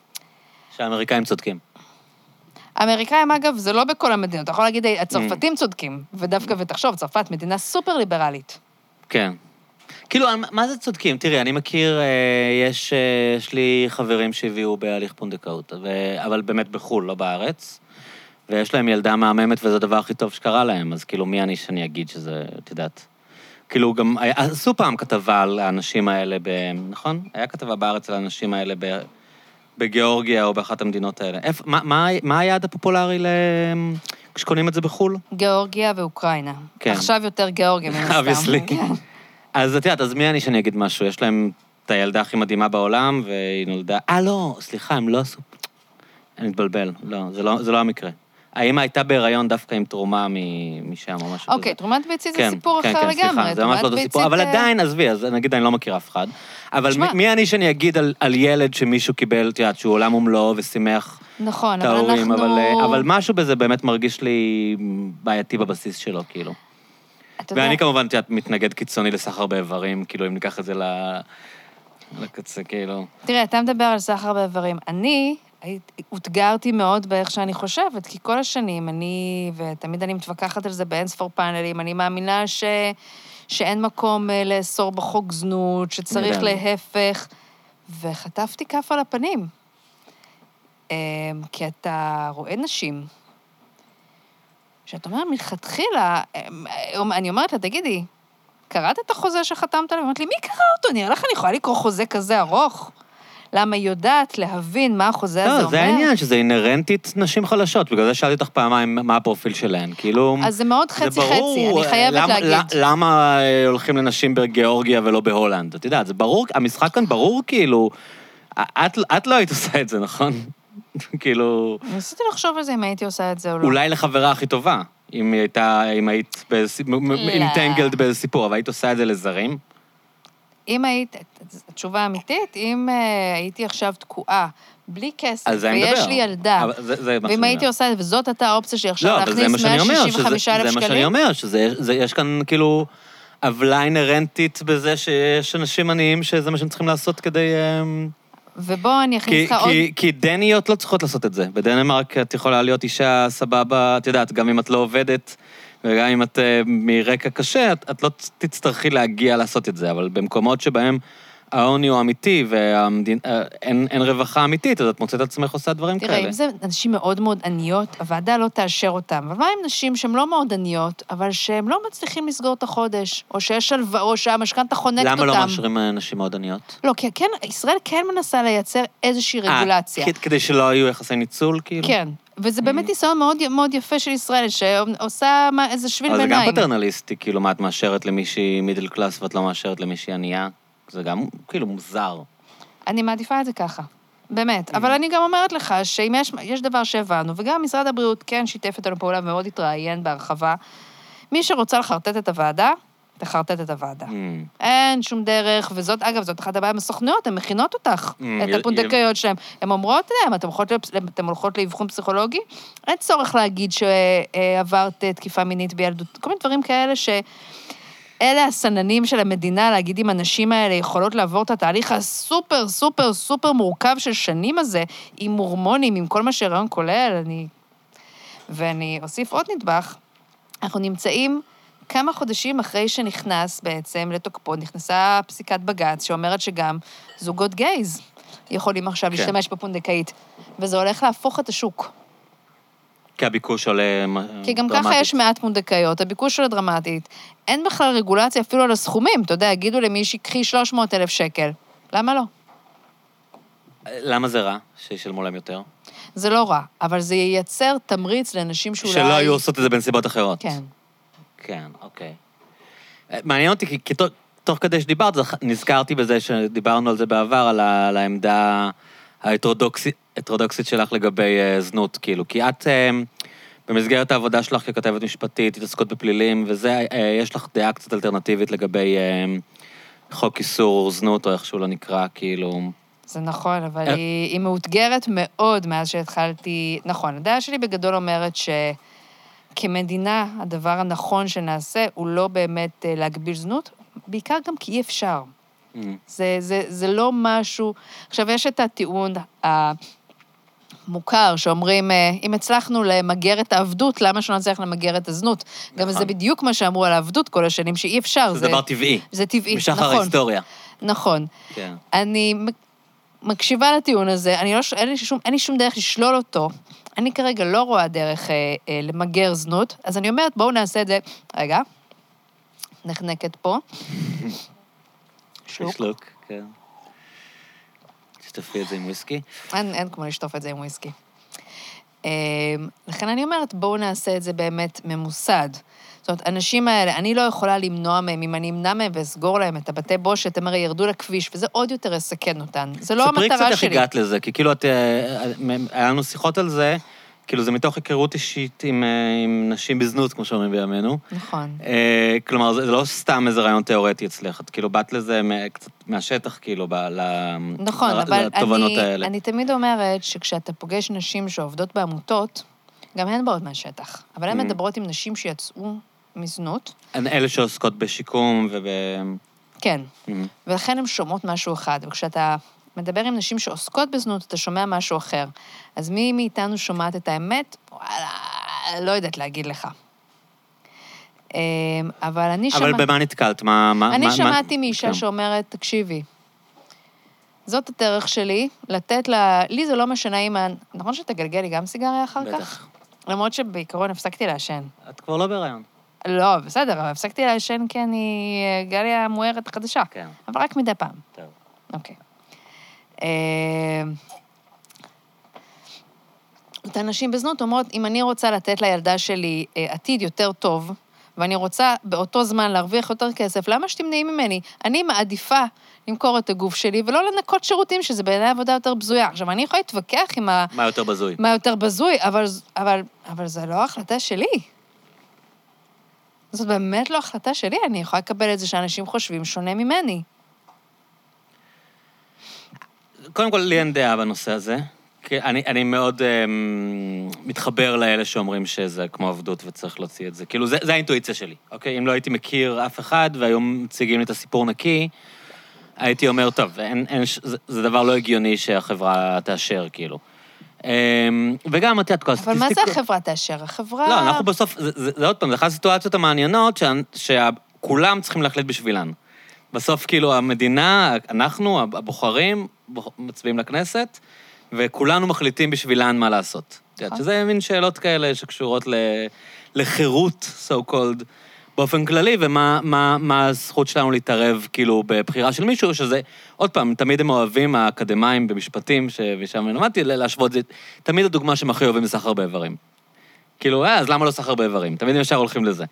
שהאמריקאים צודקים. האמריקאים, אגב, זה לא בכל המדינות. אתה יכול להגיד, הצרפתים צודקים, ודווקא, ותחשוב, צרפת מדינה סופר ליברלית. כן. כאילו, מה זה צודקים? תראי, אני מכיר, אה, יש, אה, יש לי חברים שהביאו בהליך פונדקאות, ו- אבל באמת בחו"ל, לא בארץ, ויש להם ילדה מהממת וזה הדבר הכי טוב שקרה להם, אז כאילו, מי אני שאני אגיד שזה, את יודעת. כאילו, גם עשו פעם כתבה על האנשים האלה, ב, נכון? היה כתבה בארץ על האנשים האלה ב, בגיאורגיה או באחת המדינות האלה. איפה, מה, מה, מה היעד הפופולרי ל... כשקונים את זה בחו"ל? גיאורגיה ואוקראינה. כן. עכשיו יותר גיאורגיה, מן הסתם. Obviously. כן. אז את יודעת, אז מי אני שאני אגיד משהו? יש להם את הילדה הכי מדהימה בעולם, והיא נולדה... אה, לא, סליחה, הם לא עשו... אני מתבלבל, לא, זה לא, זה לא המקרה. האמא הייתה בהיריון דווקא עם תרומה משם או משהו אוקיי, תרומת ביצית זה כן, סיפור כן, אחר כן, לגמרי. סליחה, זה ממש לא אותו סיפור, אבל עדיין, עזבי, אז נגיד אני לא מכיר אף אחד. אבל מי, אני שאני אגיד על, על ילד שמישהו קיבל, את יודעת, שהוא עולם ומלואו ושימח נכון, את אבל ההורים. אבל, אה, אבל משהו בזה באמת מרגיש לי בעייתי בבסיס שלו, כאילו. ואני כמובן, את יודעת, מתנגד קיצוני לסחר באיברים, כאילו, אם ניקח את זה ל... לקצה, כאילו. תראה, אתה מדבר על סחר באיברים. אני אותגרתי מאוד באיך שאני חושבת, כי כל השנים אני, ותמיד אני מתווכחת על זה באינספור פאנלים, אני מאמינה ש... שאין מקום אה, לאסור בחוק זנות, שצריך יודע. להפך, וחטפתי כף על הפנים. אה, כי אתה רואה נשים, שאתה אומר, מלכתחילה, אה, אני אומרת לה, תגידי, קראת את החוזה שחתמת עליו? היא אומרת לי, מי קרא אותו? נראה לך אני יכולה לקרוא חוזה כזה ארוך? למה היא יודעת להבין מה החוזה הזה לא, אומר? זה העניין, שזה אינהרנטית נשים חלשות, בגלל זה שאלתי אותך פעמיים מה הפרופיל שלהן, כאילו... אז זה מאוד חצי-חצי, אני חייבת למה, להגיד. ל- למה אה, הולכים לנשים בגיאורגיה ולא בהולנד? את יודעת, זה ברור, המשחק כאן ברור, כאילו... את, את לא היית עושה את זה, נכון? כאילו, ניסיתי לחשוב על זה אם הייתי עושה את זה או לא. אולי לחברה הכי טובה, אם היא הייתה, אם היית לא. אינטנגלד באיזה סיפור, אבל היית עושה את זה לזרים? אם היית, התשובה האמיתית, אם אה, הייתי עכשיו תקועה, בלי כסף. ויש לי ילדה, אבל זה, זה ואם הייתי. עושה את זה, וזאת הייתה האופציה שלי עכשיו לא, להכניס שאני אומר, שזה, 165 אלף זה מה שאני שקלים, אומר, שיש כאן כאילו עוולה אינהרנטית בזה שיש אנשים עניים שזה מה שהם צריכים לעשות כדי... אמ, ובוא אני אכניס לך עוד... כי, כי דניות לא צריכות לעשות את זה. בדנמרק את יכולה להיות אישה סבבה, את יודעת, גם אם את לא עובדת, וגם אם את uh, מרקע קשה, את, את לא תצטרכי להגיע לעשות את זה, אבל במקומות שבהם העוני הוא אמיתי ואין רווחה אמיתית, אז את מוצאת את עצמך עושה דברים תראה, כאלה. אם זה נשים מאוד מאוד עניות, הוועדה לא תאשר אותן. אבל מה עם נשים שהן לא מאוד עניות, אבל שהן לא מצליחים לסגור את החודש, או שיש הלוואה, או שהמשכנתה חונקת אותן? למה לא מאשרים אה, נשים מאוד עניות? לא, כי כן, ישראל כן מנסה לייצר איזושהי אה, רגולציה. כ- כדי שלא יהיו יחסי ניצול, כאילו? כן. וזה באמת Mm. ניסיון מאוד, מאוד יפה של ישראל, שעושה מה- איזה שביל אבל זה ביניים. גם פטרנליסטי, כאילו, מה את מאשרת למישהי מידל קלאס ואת לא מאשרת למישהי ענייה? זה גם, כאילו, מוזר. אני מעדיפה את זה ככה. Mm. באמת. אבל אני גם אומרת לך שאם יש, יש דבר שהבנו, וגם משרד הבריאות כן שיתף איתנו פעולה ומאוד התראיין בהרחבה, מי שרוצה לחרטט את הוועדה, תחרטט את הוועדה. Mm. אין שום דרך, וזאת, אגב, זאת אחת הבעיה עם הסוכנויות, הן מכינות אותך, Mm, את הפונדקאיות שלהן. הן אומרות אתן הולכות, לפ- אתן הולכות לאבחון פסיכולוגי, אין צורך להגיד שעברת אה, תקיפה מינית בילדות, כל מיני דברים כאלה ש... אלה הסננים של המדינה, להגיד אם הנשים האלה יכולות לעבור את התהליך הסופר, סופר, סופר מורכב של שנים הזה, עם הורמונים, עם כל מה שהיריון כולל, אני... ואני אוסיף עוד נדבך, אנחנו נמצאים כמה חודשים אחרי שנכנס בעצם לתוקפו, נכנסה פסיקת בג"ץ שאומרת שגם זוגות גייז יכולים עכשיו כן. להשתמש בפונדקאית, וזה הולך להפוך את השוק. כי הביקוש עולה כי גם ככה יש מעט פונדקאיות, הביקוש שלה דרמטית. אין בכלל רגולציה אפילו על הסכומים, אתה יודע, יגידו למישהי, קחי 300 אלף שקל. למה לא? למה זה רע שישלמו להם יותר? זה לא רע, אבל זה ייצר תמריץ לאנשים שאולי... שלא היו עושות את זה בנסיבות אחרות. כן. כן, אוקיי. אה, מעניין אותי, כי, כי תוך, כדי שדיברת, זכ- נזכרתי בזה שדיברנו על זה בעבר, על, ה, על העמדה ההטרודוקסית שלך לגבי uh, זנות, כאילו. כי את, uh, במסגרת העבודה שלך ככתבת משפטית, התעסקות בפלילים, וזה, uh, יש לך דעה קצת אלטרנטיבית לגבי uh, חוק איסור זנות, או איך שהוא לא נקרא, כאילו... זה נכון, אבל. היא, היא מאותגרת מאוד מאז שהתחלתי... נכון, הדעה שלי בגדול אומרת שכמדינה, הדבר הנכון שנעשה הוא לא באמת אה, להגביל זנות, בעיקר גם כי אי אפשר. Mm. זה, זה, זה לא משהו... עכשיו, יש את הטיעון המוכר, שאומרים, אה, אם הצלחנו למגר את העבדות, למה שלא נצליח למגר את הזנות? גם נכון. זה בדיוק מה שאמרו על העבדות כל השנים, שאי אפשר. זה דבר טבעי. זה טבעי, משחר נכון. ההיסטוריה. נכון. כן. אני מקשיבה לטיעון הזה, אני לא, ש- אין, לי שום, אין לי שום דרך לשלול אותו. אני כרגע לא רואה דרך אה, אה, למגר זנות, אז אני אומרת, בואו נעשה את זה... רגע, נחנקת פה. שוק. שלוק, כן. תשטפי את זה עם וויסקי. אין, אין כמו לשטוף את זה עם וויסקי. אה, לכן אני אומרת, בואו נעשה את זה באמת ממוסד. זאת אומרת, האנשים האלה, אני לא יכולה למנוע מהם, אם אני אמנע מהם ואסגור להם את הבתי בושת, הם הרי ירדו לכביש, וזה עוד יותר יסכן אותן. זה לא המטרה ספרי קצת איך שלי. הגעת לזה, כי כאילו את... אה, היה לנו שיחות על זה, כאילו זה מתוך היכרות אישית עם, אה, עם נשים בזנות, כמו שאומרים בימינו. נכון. אה, כלומר, זה זה לא סתם איזה רעיון תיאורטי אצלך, את כאילו באת לזה מ- קצת מהשטח, כאילו, ב- ל- נכון, ל- אבל לתובנות אני, האלה. אני תמיד אומרת שכשאתה פוגש נשים שעובדות בעמותות, גם הן באות מהשטח, אבל הן Mm. מדברות עם נשים שיצאו מזנות, הן אלה שעוסקות בשיקום וב... כן, Mm. ולכן הן שומעות משהו אחד, וכשאתה מדבר עם נשים שעוסקות בזנות, אתה שומע משהו אחר. אז מי מאיתנו שומעת את האמת? וואלה, לא יודעת להגיד לך. אמ, אבל אני אבל שמעתי... במה נתקלת? מה... מה- אני מה- שמעתי מה- מאישה כן. שאומרת, תקשיבי, זאת הדרך שלי, לתת לה... לי זה לא משנה אם... נכון שתגלגל לי גם סיגריה אחר כך? בטח. למרות שבעיקרון הפסקתי לעשן. את כבר לא בהיריון. לא, בסדר, אבל הפסקתי לעשן כי אני אה, גליה המוארת החדשה. כן, אבל רק מדי פעם. טוב. אוקיי. אה, אותן נשים בזנות אומרות, אם אני רוצה לתת לילדה שלי אה, עתיד יותר טוב, ואני רוצה באותו זמן להרוויח יותר כסף, למה שתמנעי ממני? אני מעדיפה למכור את הגוף שלי ולא לנקות שירותים, שזה בעיניי עבודה יותר בזויה. עכשיו, אני יכולה להתווכח עם ה... מה יותר בזוי? מה יותר בזוי, אבל, אבל, אבל זו לא החלטה שלי. זאת באמת לא החלטה שלי, אני יכולה לקבל את זה שאנשים חושבים שונה ממני. קודם כל, לי אין דעה בנושא הזה. כי אני, אני מאוד um, מתחבר לאלה שאומרים שזה כמו עבדות וצריך להוציא את זה. כאילו, זה, זה האינטואיציה שלי, אוקיי? אם לא הייתי מכיר אף אחד והיו מציגים לי את הסיפור נקי, הייתי אומר, טוב, אין, אין, זה, זה דבר לא הגיוני שהחברה תאשר, כאילו. Um, וגם, את יודעת, כל אבל מה זה החברה תאשר? החברה... לא, אנחנו בסוף, זה, זה, זה עוד פעם, זה אחת הסיטואציות המעניינות שכולם צריכים להחליט בשבילן. בסוף, כאילו, המדינה, אנחנו, הבוחרים, בוח- מצביעים לכנסת, וכולנו מחליטים בשבילן מה לעשות. את יודעת, נכון. שזה מין שאלות כאלה שקשורות ל, לחירות, so called, באופן כללי, ומה מה, מה הזכות שלנו להתערב, כאילו, בבחירה של מישהו, שזה, עוד פעם, תמיד הם אוהבים, האקדמאים במשפטים, ש- ושם למדתי, להשוות, זה תמיד הדוגמה שהם הכי אוהבים זה סחר באיברים. כאילו, אה, אז למה לא סחר באיברים? תמיד הם ישר הולכים לזה.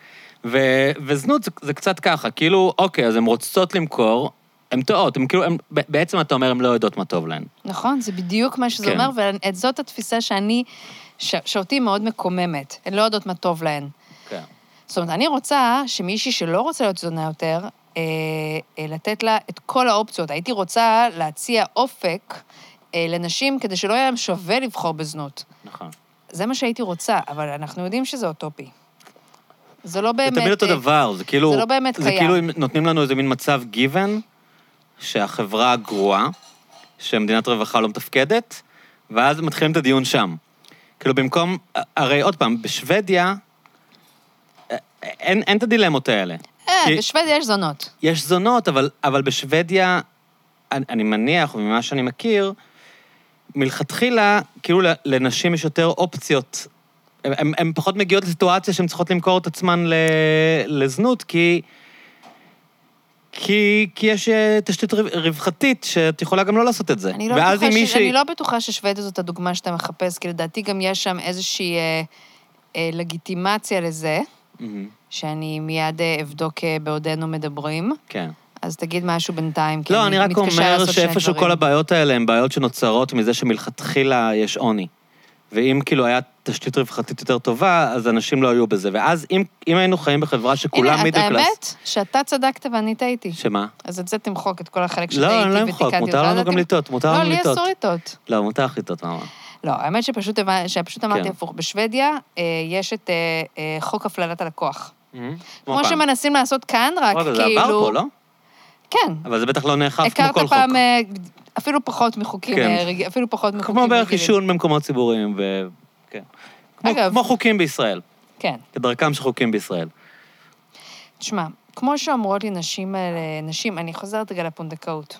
ו, וזנות זה, זה קצת ככה, כאילו, אוקיי, אז הן רוצות למכור, הן טועות, הן כאילו, ב- בעצם אתה אומר, הן לא יודעות מה טוב להן. נכון, זה בדיוק מה שזה כן. אומר, וזאת התפיסה שאני, ש, שאותי מאוד מקוממת. הן לא יודעות מה טוב להן. כן. זאת אומרת, אני רוצה שמישהי שלא רוצה להיות זונה יותר, אה, אה, לתת לה את כל האופציות. הייתי רוצה להציע אופק אה, לנשים כדי שלא יהיה להם שווה לבחור בזנות. נכון. זה מה שהייתי רוצה, אבל אנחנו יודעים שזה אוטופי. זה לא זה באמת... תמיד אותו אה, דבר, זה כאילו... זה לא באמת זה קיים. כאילו אם נותנים לנו איזה מין מצב given, שהחברה גרועה, שמדינת רווחה לא מתפקדת, ואז מתחילים את הדיון שם. כאילו במקום, הרי עוד פעם, בשוודיה, אין, אין את הדילמות האלה. אה, כי- בשוודיה יש זונות. יש זונות, אבל, אבל בשוודיה, אני, אני מניח, וממה שאני מכיר, מלכתחילה, כאילו לנשים יש יותר אופציות. הן פחות מגיעות לסיטואציה שהן צריכות למכור את עצמן ל, לזנות, כי... כי, כי יש אה, תשתית רו- רווחתית שאת יכולה גם לא לעשות את זה. אני לא, בטוחה ש... מישהי... אני לא בטוחה ששוודיה זאת הדוגמה שאתה מחפש, כי לדעתי גם יש שם איזושהי אה, אה, לגיטימציה לזה, מהמם, שאני מיד אה, אבדוק אה, בעודנו מדברים. כן. אז תגיד משהו בינתיים, כי לא, אני רק אומר שאיפשהו. כל הבעיות האלה הן בעיות שנוצרות מזה שמלכתחילה יש עוני. ואם כאילו היה תשתית רווחתית יותר טובה, אז אנשים לא היו בזה. ואז אם, אם היינו חיים בחברה שכולם הנה, מידל קלאס... האמת שאתה צדקת ואני טעיתי. שמה? אז את זה תמחוק, את כל החלק שטעיתי לא, ותיקנתי אני אותך. לא אמחוק, מותר לנו גם לטעות, מותר לא, לנו לי לטעות. אסור לטעות. לא, מותר לך לטעות, מה? לא, האמת שפשוט שפשוט אמרתי כן. הפוך. בשוודיה אה, יש את אה, אה, חוק הפללת הלקוח. כמו פעם. שמנסים לעשות כאן, רק רגע, זה כאילו... עבר פה, לא? כן. אבל זה בטח לא נאכף כמו הכרת כל חוק. פעם אה, אפילו פחות מחוקים, כן. אה, אפילו פחות מחוקים כמו בערך רגילים. עישון במקומות ציבוריים, ו... כן. כמו- אגב- כמו חוקים בישראל, כן. כדרכם של חוקים בישראל. תשמע, כמו שאומרות לי נשים האלה, נשים, אני חוזרת רגע לפונדקאות.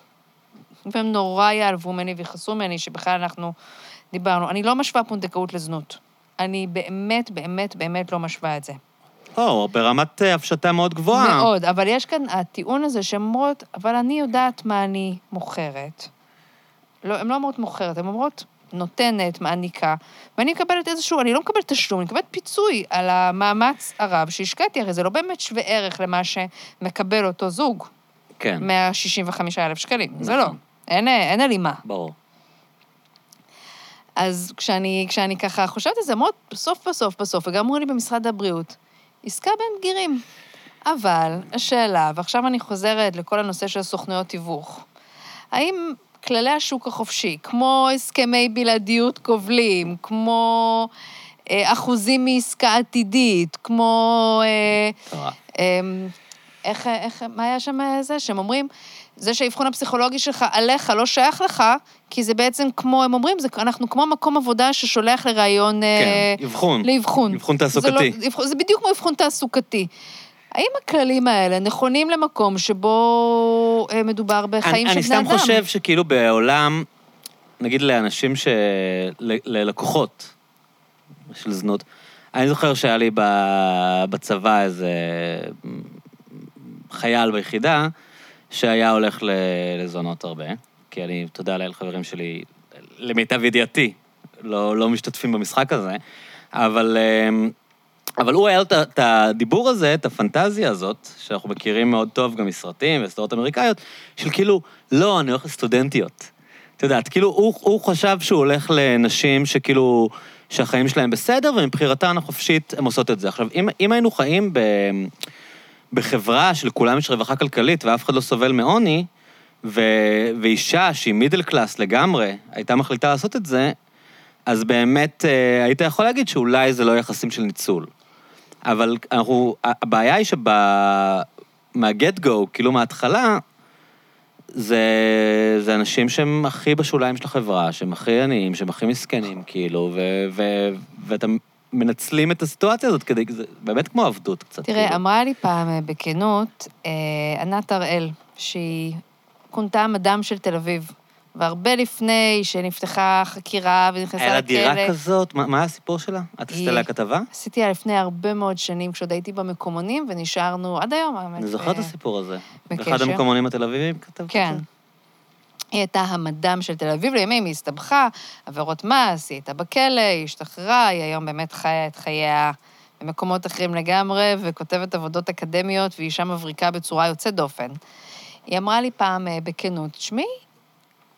והם נורא יעלבו ממני ויכעסו ממני, שבכלל אנחנו דיברנו. אני לא משווה פונדקאות לזנות. אני באמת, באמת, באמת לא משווה את זה. או, ברמת אה, הפשטה מאוד גבוהה. מאוד, אבל יש כאן הטיעון הזה שהן אומרות, אבל אני יודעת מה אני מוכרת. לא, הן לא אומרות מוכרת, הן אומרות נותנת, מעניקה, ואני מקבלת איזשהו, אני לא מקבלת תשלום, אני מקבלת פיצוי על המאמץ הרב שהשקעתי, הרי זה לא באמת שווה ערך למה שמקבל אותו זוג, כן, 165,000 שקלים, זה לא. נכון. אין, אין הלימה. ברור. אז כשאני, כשאני ככה חושבת על זה, אומרות, בסוף, בסוף, בסוף, וגם אמרו לי במשרד הבריאות, עסקה בין בגירים. אבל השאלה, ועכשיו אני חוזרת לכל הנושא של סוכנויות תיווך, האם כללי השוק החופשי, כמו הסכמי בלעדיות כובלים, כמו אה, אחוזים מעסקה עתידית, כמו... אה, נורא. אמ, איך, איך, מה היה שם אה, זה? שהם אומרים, זה שהאבחון הפסיכולוגי שלך עליך לא שייך לך, כי זה בעצם כמו, הם אומרים, זה, אנחנו כמו מקום עבודה ששולח לראיון... אה, כן, אבחון. לאבחון. אבחון זה, תעסוקתי. לא, אבחון- זה בדיוק כמו אבחון תעסוקתי. האם הכללים האלה נכונים למקום שבו אה, מדובר בחיים אני, של בני אני אדם? סתם חושב שכאילו בעולם, נגיד לאנשים ש... ל- ללקוחות של זנות, אני זוכר שהיה לי בצבא איזה חייל ביחידה, שהיה הולך לזונות הרבה, כי אני, תודה לאל, חברים שלי, למיטב ידיעתי, לא, לא משתתפים במשחק הזה, אבל, אמ, אבל הוא היה את הדיבור הזה, את הפנטזיה הזאת, שאנחנו מכירים מאוד טוב גם מסרטים וסדרות אמריקאיות, של כאילו, לא, אני הולך לסטודנטיות. את יודעת, כאילו, הוא, הוא חשב שהוא הולך לנשים שכאילו, שהחיים שלהם בסדר, ומבחירתן החופשית הם עושות את זה. עכשיו, אם, אם היינו חיים ב, בחברה שלכולם יש רווחה כלכלית ואף אחד לא סובל מעוני, ו, ואישה שהיא מידל קלאס לגמרי, הייתה מחליטה לעשות את זה, אז באמת אה, היית יכול להגיד שאולי זה לא יחסים של ניצול. אבל אנחנו, הבעיה היא שמהגט גו, כאילו מההתחלה, זה, זה אנשים שהם הכי בשוליים של החברה, שהם הכי עניים, שהם הכי מסכנים, כאילו, ו, ו, ואתם מנצלים את הסיטואציה הזאת כדי, זה באמת כמו עבדות קצת. תראה, כאילו. אמרה לי פעם אה, בכנות, אה, ענת הראל, שהיא כונתה המדאם של תל אביב, והרבה לפני שנפתחה חקירה ונכנסה היה לה לכלא. דירה כזאת? מה, מה הסיפור שלה? את עשית עליה כתבה? עשיתי לפני הרבה מאוד שנים, כשעוד הייתי במקומונים, ונשארנו עד היום, האמת. אני זוכר את אה, הסיפור הזה. בקשר. באחד המקומונים התל אביבים כתבת את כן. זה? היא הייתה המדאם של תל אביב לימים, היא הסתבכה, עבירות מס, היא הייתה בכלא, היא השתחררה, היא היום באמת חיה את חייה במקומות אחרים לגמרי, וכותבת עבודות אקדמיות, והיא אישה מבריקה בצורה יוצאת דופן. היא אמרה לי פעם אה, בכנות, תשמעי,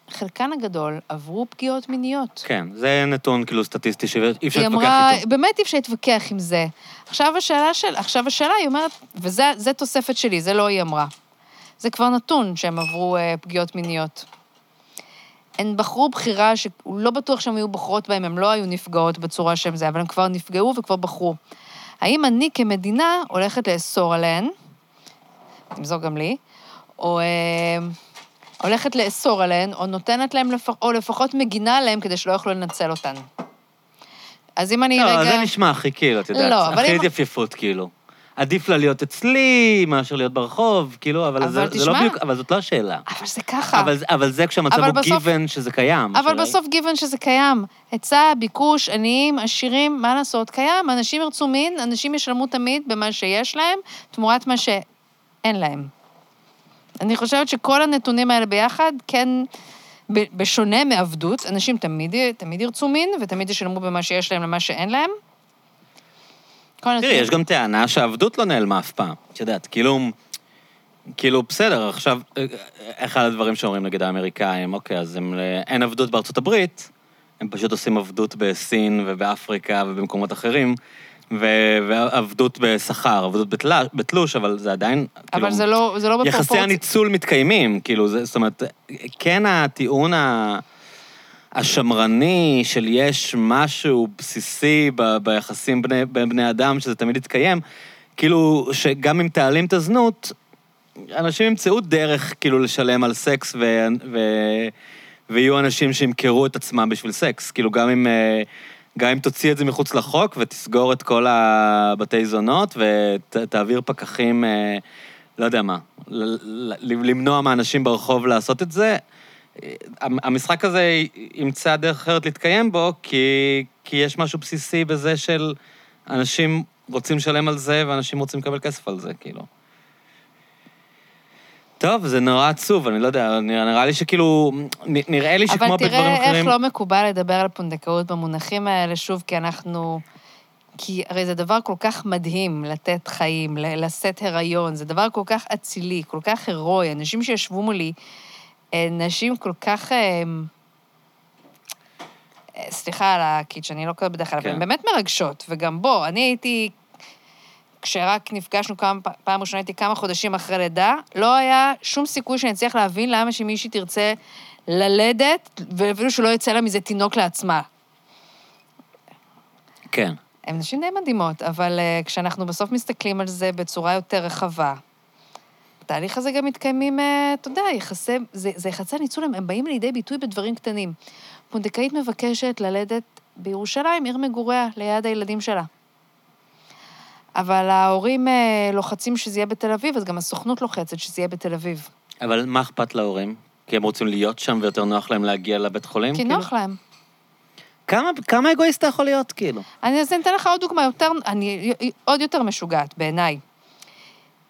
חלקן הגדול עברו פגיעות מיניות. כן, זה נתון כאילו סטטיסטי שאי אפשר היא להתווכח אמרה, איתו. באמת אי אפשר להתווכח עם זה. עכשיו השאלה של, עכשיו השאלה, היא אומרת, וזה תוספת שלי, זה לא היא אמרה. זה כבר נתון שהם עברו אה, פגיעות מיניות. הן בחרו בחירה שהוא לא בטוח שהן היו בוחרות בהם, הן לא היו נפגעות בצורה שהן זה, אבל הן כבר נפגעו וכבר בחרו. האם אני כמדינה הולכת לאסור עליהן, תמזור גם לי, או אה, הולכת לאסור עליהן, או נותנת להן, לפח, או לפחות מגינה עליהן כדי שלא יוכלו לנצל אותן. אז אם אני לא, רגע... זה נשמע הכי כאילו, את יודעת, לא, אבל הכי אם- התייפייפות כאילו. עדיף לה להיות אצלי מאשר להיות ברחוב, כאילו, אבל, אבל זה, זה לא תשמע- בדיוק, אבל זאת לא השאלה. אבל זה ככה. אבל, אבל זה כשהמצב אבל הוא בסוף- גיוון שזה קיים. אבל היא- בסוף גיוון שזה קיים. היצע, ביקוש, עניים, עשירים, מה לעשות? קיים. אנשים ירצו מין, אנשים ישלמו תמיד במה שיש להם, תמורת מה שאין להם. אני חושבת שכל הנתונים האלה ביחד, כן, בשונה מעבדות, אנשים תמיד, תמיד ירצו מין, ותמיד ישלמו במה שיש להם למה שאין להם. תראי, יש גם טענה שהעבדות לא נעלמה אף פעם. את יודעת, כאילו, כאילו, בסדר, עכשיו, אחד הדברים שאומרים נגד האמריקאים, אוקיי, אז הם, אין עבדות בארצות הברית, הם פשוט עושים עבדות בסין ובאפריקה ובמקומות אחרים, ו- ועבדות בשכר, עבדות בתלש, בתלוש, אבל זה עדיין, כאילו... אבל זה לא, זה לא יחסי בפרופורציה. הניצול מתקיימים, כאילו, זה, זאת אומרת, כן הטיעון ה... השמרני של יש משהו בסיסי ב, ביחסים בני, בין בני אדם, שזה תמיד יתקיים, כאילו, שגם אם תעלים את הזנות, אנשים ימצאו דרך כאילו לשלם על סקס, ו, ו, ויהיו אנשים שימכרו את עצמם בשביל סקס. כאילו, גם אם, אה, גם אם תוציא את זה מחוץ לחוק ותסגור את כל הבתי זונות ותעביר פקחים, אה, לא יודע מה, למנוע מאנשים ברחוב לעשות את זה, המשחק הזה ימצא דרך אחרת להתקיים בו, כי, כי יש משהו בסיסי בזה של אנשים רוצים לשלם על זה ואנשים רוצים לקבל כסף על זה, כאילו. טוב, זה נורא עצוב, אני לא יודע, נראה, נראה לי שכאילו, נראה לי שכמו אבל בדברים תראה אחרים... איך לא מקובל לדבר על פונדקאות במונחים האלה, שוב, כי אנחנו... כי הרי זה דבר כל כך מדהים לתת חיים, לשאת הריון, זה דבר כל כך אצילי, כל כך הירואי. אנשים שישבו מולי, נשים כל כך... אה, אה, סליחה על הקיץ', אני לא כזאת בדרך כלל, אבל כן. הן באמת מרגשות. וגם בוא, אני הייתי... כשרק נפגשנו כמה, פעם ראשונה, הייתי כמה חודשים אחרי לידה, לא היה שום סיכוי שאני אצליח להבין למה שמישהי תרצה ללדת, ואפילו שלא יצא לה מזה תינוק לעצמה. כן. הן נשים די מדהימות, אבל uh, כשאנחנו בסוף מסתכלים על זה בצורה יותר רחבה, בתהליך הזה גם מתקיימים, uh, אתה יודע, יחסי, זה, זה יחסי הניצול, הם, הם באים לידי ביטוי בדברים קטנים. פונדקאית מבקשת ללדת בירושלים, עיר מגוריה, ליד הילדים שלה. אבל ההורים uh, לוחצים שזה יהיה בתל אביב, אז גם הסוכנות לוחצת שזה יהיה בתל אביב. אבל מה אכפת להורים? כי הם רוצים להיות שם ויותר נוח להם להגיע לבית חולים? כי כאילו? נוח להם. כמה, כמה אגואיסט אתה יכול להיות, כאילו? אני אז אני אתן לך עוד דוגמה יותר, אני, עוד יותר משוגעת בעיניי.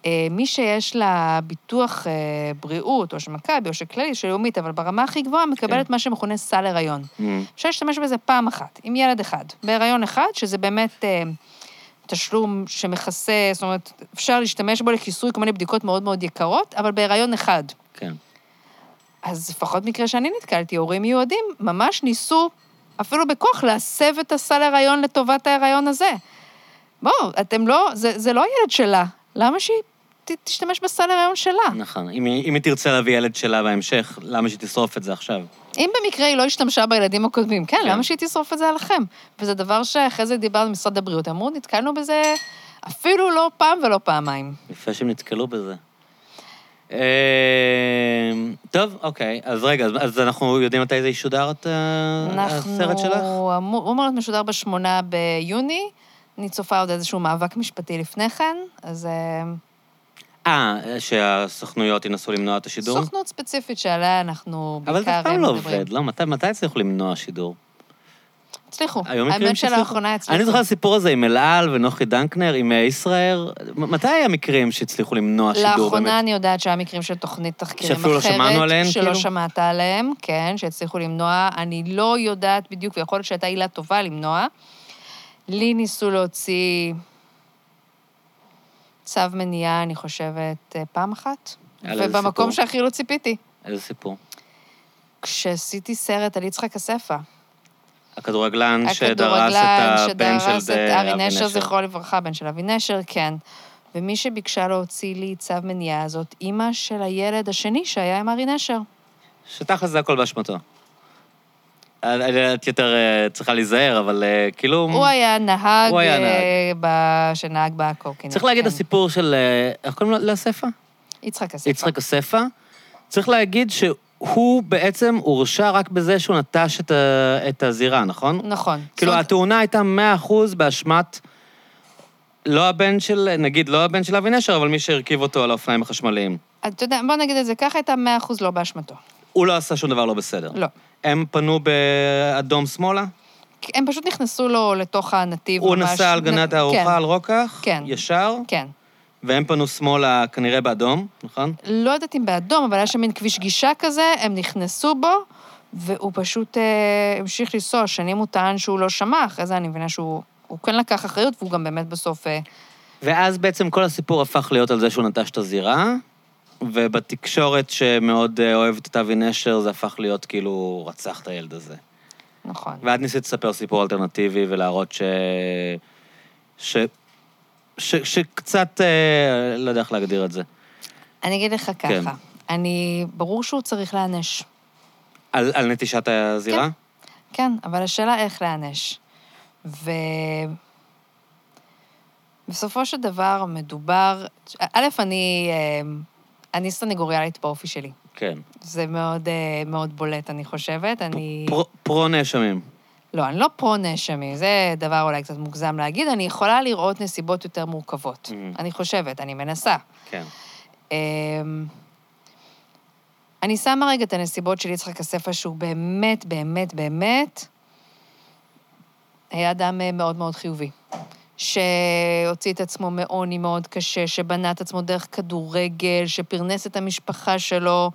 אה, מי שיש לה ביטוח אה, בריאות, או של מכבי, או של כללי, של לאומית, אבל ברמה הכי גבוהה, מקבלת כן. מה שמכונה סל הריון. Mm. אפשר להשתמש בזה פעם אחת, עם ילד אחד, בהיריון אחד, שזה באמת אה, תשלום שמכסה, זאת אומרת, אפשר להשתמש בו לכיסוי כל מיני בדיקות מאוד מאוד יקרות, אבל בהיריון אחד. כן. אז לפחות מקרה שאני נתקלתי, הורים יהודים ממש ניסו, אפילו בכוח, להסב את הסל הריון לטובת ההיריון הזה. בואו, אתם לא, זה, זה לא ילד שלה, למה שהיא ת, תשתמש בסל הריון שלה? נכון. אם היא, אם היא תרצה להביא ילד שלה בהמשך, למה שהיא תשרוף את זה עכשיו? אם במקרה היא לא השתמשה בילדים הקודמים, כן, כן. למה שהיא תשרוף את זה עליכם? וזה דבר שאחרי זה דיברנו עם משרד הבריאות, אמרו, נתקלנו בזה אפילו לא פעם ולא פעמיים. יפה שהם נתקלו בזה. אה, טוב, אוקיי. אז רגע, אז- אנחנו יודעים מתי זה ישודר, את ה- הסרט שלך? אנחנו, הוא אמור להיות משודר בשמונה ביוני, אני צופה עוד איזשהו מאבק משפטי לפני כן, אז אה, שהסוכנויות ינסו למנוע את השידור? סוכנות ספציפית שעליה אנחנו בעיקר אבל זה אף פעם לא. עובד, לא? מתי, מתי הצליחו למנוע שידור? הצליחו. האמת? שלאחרונה הצליחו. אני זוכר את הסיפור הזה עם אל על ונוחי דנקנר, עם אה, ישראייר. מתי היה מקרים שהצליחו למנוע שידור באמת? לאחרונה אני יודעת שהיה מקרים של תוכנית תחקירים אחרת. שאפילו לא שמענו עליהן, שלא כאילו? שמעת עליהם, כן, שהצליחו למנוע. אני לא יודעת בדיוק, ויכול להיות שהייתה עילה טובה למנוע. לי ניסו להוציא צו מניעה, אני חושבת, אה, פעם אחת. ובמקום? שהכי לא ציפיתי. איזה סיפור? כשעשיתי סרט על יצחק אספה. הכדורגלן שדרס את הבן של שדרס את ארי נשר, זכרו לברכה, בן של אבי נשר, כן. ומי שביקשה להוציא לי צו מניעה זאת אימא של הילד השני שהיה עם ארי נשר. שתכל'ס זה הכל באשמתו. את יותר אה, צריכה להיזהר, אבל אה, כאילו... הוא היה נהג הוא היה אה, ב- שנהג בקורקינט. צריך להגיד כן. הסיפור של... איך קוראים לו? לאספה? יצחק אספה. יצחק אספה. צריך להגיד שהוא בעצם הורשע רק בזה שהוא נטש את ה- את הזירה, נכון? נכון. כאילו, זאת התאונה הייתה 100% באשמת לא הבן של, נגיד, לא הבן של אבי נשר, אבל מי שהרכיב אותו על האופניים החשמליים. אתה יודע, בוא נגיד את זה ככה, הייתה מאה אחוז לא באשמתו. הוא לא עשה שום דבר לא בסדר. לא. הם פנו באדום שמאלה? הם פשוט נכנסו לו לתוך הנתיב הוא ממש. נסע על גנת הארוחה, כן, על רוקח? כן. ישר? כן. והם פנו שמאלה כנראה באדום, נכון? לא יודעת אם באדום, אבל היה שם מין כביש גישה כזה, הם נכנסו בו, והוא פשוט אה, המשיך לנסוע. שנים הוא טען שהוא לא שמע, אחרי זה אני מבינה שהוא הוא כן לקח אחריות, והוא גם באמת בסוף... אה, ואז בעצם כל הסיפור הפך להיות על זה שהוא נטש את הזירה, ובתקשורת שמאוד אה, אוהבת את אבי נשר, זה הפך להיות כאילו, רצח את הילד הזה. נכון. ואת ניסית לספר סיפור אלטרנטיבי ולהראות ש... ש... ש... שקצת, אה, לא יודע איך להגדיר את זה. אני אגיד לך ככה, כן. אני... ברור שהוא צריך להיענש. על, על נטישת הזירה? כן, אבל השאלה איך להיענש. ו... בסופו של דבר מדובר... א', אני... אה, אני סנגוריאלית באופי שלי. כן. זה מאוד, אה, מאוד בולט, אני חושבת. אני... פר, פרו-נאשמים. לא, אני לא פרו-נאשמים, זה דבר אולי קצת מוגזם להגיד. אני יכולה לראות נסיבות יותר מורכבות. Mhm. אני חושבת, אני מנסה. כן. אמ, אני שמה רגע את הנסיבות של יצחק אספה, שהוא באמת, באמת, באמת היה אדם אה, מאוד מאוד חיובי. שהוציא את עצמו מעוני מאוד קשה, שבנה את עצמו דרך כדורגל, שפרנס את המשפחה שלו.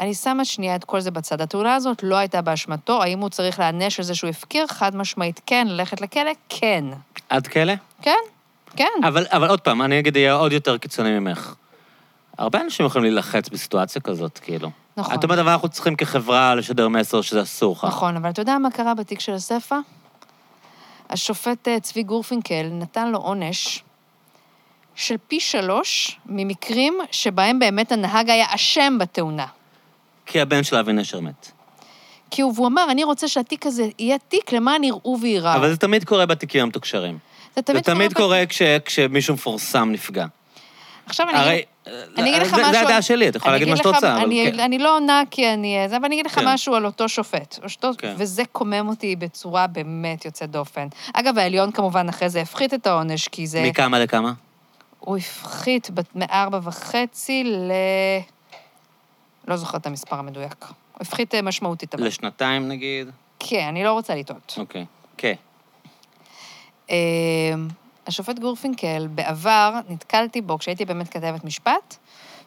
אני שמה שנייה את כל זה בצד. התאונה הזאת לא הייתה באשמתו, האם הוא צריך להיענש על זה שהוא הפקיר? חד משמעית כן, ללכת לכלא? כן. עד כלא? כן, כן. אבל, אבל עוד פעם, אני אגיד, אהיה עוד יותר קיצוני ממך. הרבה אנשים יכולים להילחץ בסיטואציה כזאת, כאילו. נכון. את אומרת, אבל אנחנו צריכים כחברה לשדר מסר שזה אסור לך. נכון, אבל אתה יודע מה קרה בתיק של אספה? השופט אה, צבי גורפינקל נתן לו עונש של פי שלוש ממקרים שבהם באמת הנהג היה אשם בתאונה. כי הבן של אבי נשר מת. כי הוא, והוא אמר, אני רוצה שהתיק הזה יהיה תיק למען יראו וייראו. אבל זה תמיד קורה בתיקים המתוקשרים. זה זה תמיד בת- קורה כש, כשמישהו מפורסם נפגע. עכשיו אני הרי... אגיד... אני אגיד לך משהו... זה הדעה שלי, את יכולה להגיד מה שאת רוצה, אבל כן. אני לא עונה כי אני... זה, אבל אני אגיד לך כן. משהו על אותו שופט. כן. וזה קומם אותי בצורה באמת יוצאת דופן. אגב, העליון כמובן אחרי זה הפחית את העונש, כי זה... מכמה לכמה? הוא הפחית מארבע וחצי ל... לא זוכרת את המספר המדויק. הוא הפחית אה, משמעותית, אבל... לשנתיים נגיד? כן, אני לא רוצה לטעות. אוקיי. כן. אה, השופט גורפינקל, בעבר נתקלתי בו כשהייתי באמת כתבת משפט,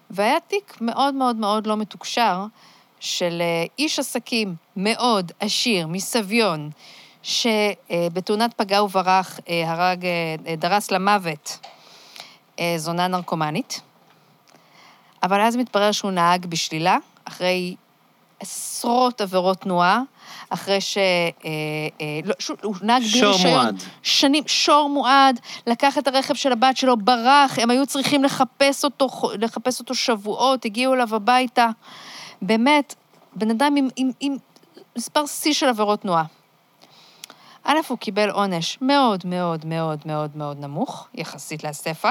והיה תיק מאוד מאוד מאוד לא מתוקשר של אה, איש עסקים מאוד עשיר מסביון, שבתאונת פגע וברח אה, הרג, אה, דרס למוות אה, זונה נרקומנית, אבל אז מתברר שהוא נהג בשלילה, אחרי עשרות עבירות תנועה, אחרי ש... אה, אה, לא, הוא נהג בלי שור רישיון. מועד. שנים, שור מועד, לקח את הרכב של הבת שלו, ברח, הם היו צריכים לחפש אותו, לחפש אותו שבועות, הגיעו אליו הביתה. באמת, בן אדם עם, עם, עם מספר שיא של עבירות תנועה. א', הוא קיבל עונש מאוד מאוד מאוד מאוד מאוד נמוך, יחסית לאספה.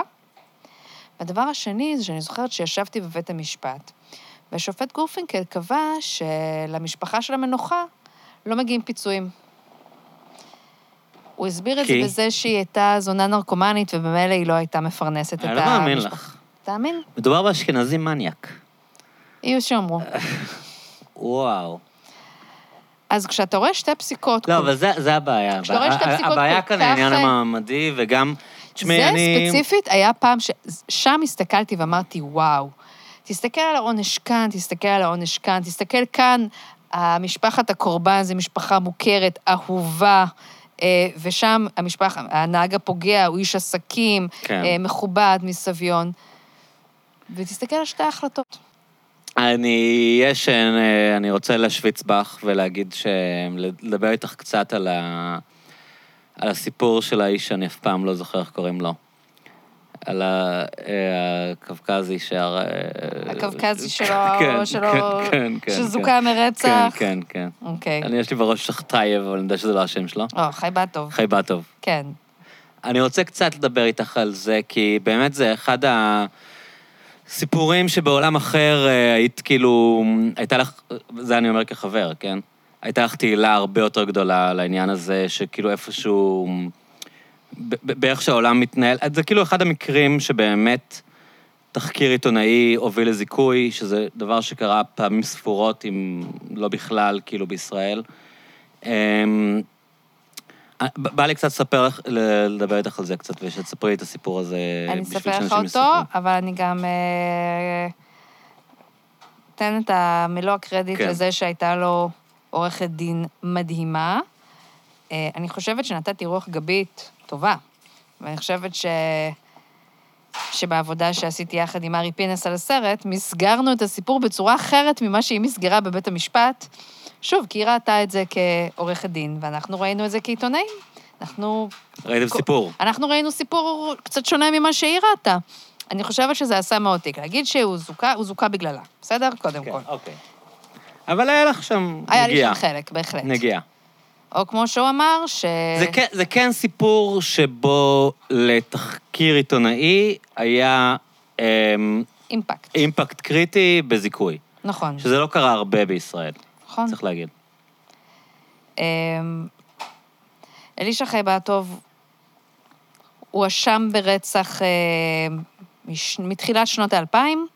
והדבר השני זה שאני זוכרת שישבתי בבית המשפט, והשופט גורפינקל קבע שלמשפחה של המנוחה לא מגיעים פיצויים. הוא הסביר את זה כי? בזה שהיא הייתה זונה נרקומנית, ובמילא היא לא הייתה מפרנסת את אני המשפחה. לא מאמין לך. תאמין? מדובר באשכנזי מניאק. יהיו שיאמרו. וואו. אז כשאתה רואה שתי פסיקות... לא, אבל זה, זה הבעיה. כשאתה רואה שתי פסיקות הבעיה כאן כך, העניין אה, המעמדי, וגם... תשמעי, זה אני... ספציפית היה פעם ש... שם הסתכלתי ואמרתי, וואו, תסתכל על העונש כאן, תסתכל על העונש כאן, תסתכל כאן, המשפחת הקורבן זו משפחה מוכרת, אהובה, אה, ושם המשפחה, הנהג הפוגע הוא איש עסקים, כן. אה, מכובד מסביון. ותסתכל על שתי ההחלטות. אני, יש, אה, אני רוצה להשוויץ בך ולהגיד ש... לדבר איתך קצת על, ה... על הסיפור של האיש שאני אף פעם לא זוכר איך קוראים לו. על ה- אה, הקווקזי שה... הקווקזי שלו, כן, שלו כן, כן, שזוכה מרצח. כן, כן, כן. אוקיי. אני, יש לי בראש שחטייב, אבל אני יודע שזה לא השם שלו. או, חי בת טוב. חייבטוב. כן. אני רוצה קצת לדבר איתך על זה, כי באמת זה אחד הסיפורים שבעולם אחר אה, היית כאילו, הייתה לך, זה אני אומר כחבר, כן? הייתה לך תהילה הרבה יותר גדולה לעניין הזה, שכאילו איפשהו באיך שהעולם מתנהל. זה כאילו אחד המקרים שבאמת תחקיר עיתונאי הוביל לזיכוי, שזה דבר שקרה פעמים ספורות, אם לא בכלל, כאילו בישראל. אמ, ב- בא לי קצת לספר לך, לדבר איתך על זה קצת, ושתספרי את הסיפור הזה אני אספר לך אותו, יספרו. אבל אני גם אה, אתן את מלוא הקרדיט כן. לזה שהייתה לו עורכת דין מדהימה. אה, אני חושבת שנתתי רוח גבית טובה, ואני חושבת ש... שבעבודה שעשיתי יחד עם ארי פינס על הסרט, מסגרנו את הסיפור בצורה אחרת ממה שהיא מסגרה בבית המשפט. שוב, כי היא ראתה את זה כעורכת דין, ואנחנו ראינו את זה כעיתונאים. אנחנו ראיתם סיפור. אנחנו ראינו סיפור קצת שונה ממה שהיא ראתה. אני חושבת שזה עשה מאוד תיק. להגיד שהוא זוכה, הוא זוכה בגללה, בסדר? קודם כן, כל. אוקיי. אבל היה לך שם היה לי נגיעה. שם חלק, בהחלט. נגיעה. או כמו שהוא אמר, ש... זה כן, זה כן סיפור שבו לתחקיר עיתונאי היה אמ, אימפקט. אימפקט קריטי בזיכוי, נכון, שזה לא קרה הרבה בישראל, נכון. צריך להגיד. אמ, אלישע חייבטוב הואשם ברצח אה, מתחילת שנות האלפיים.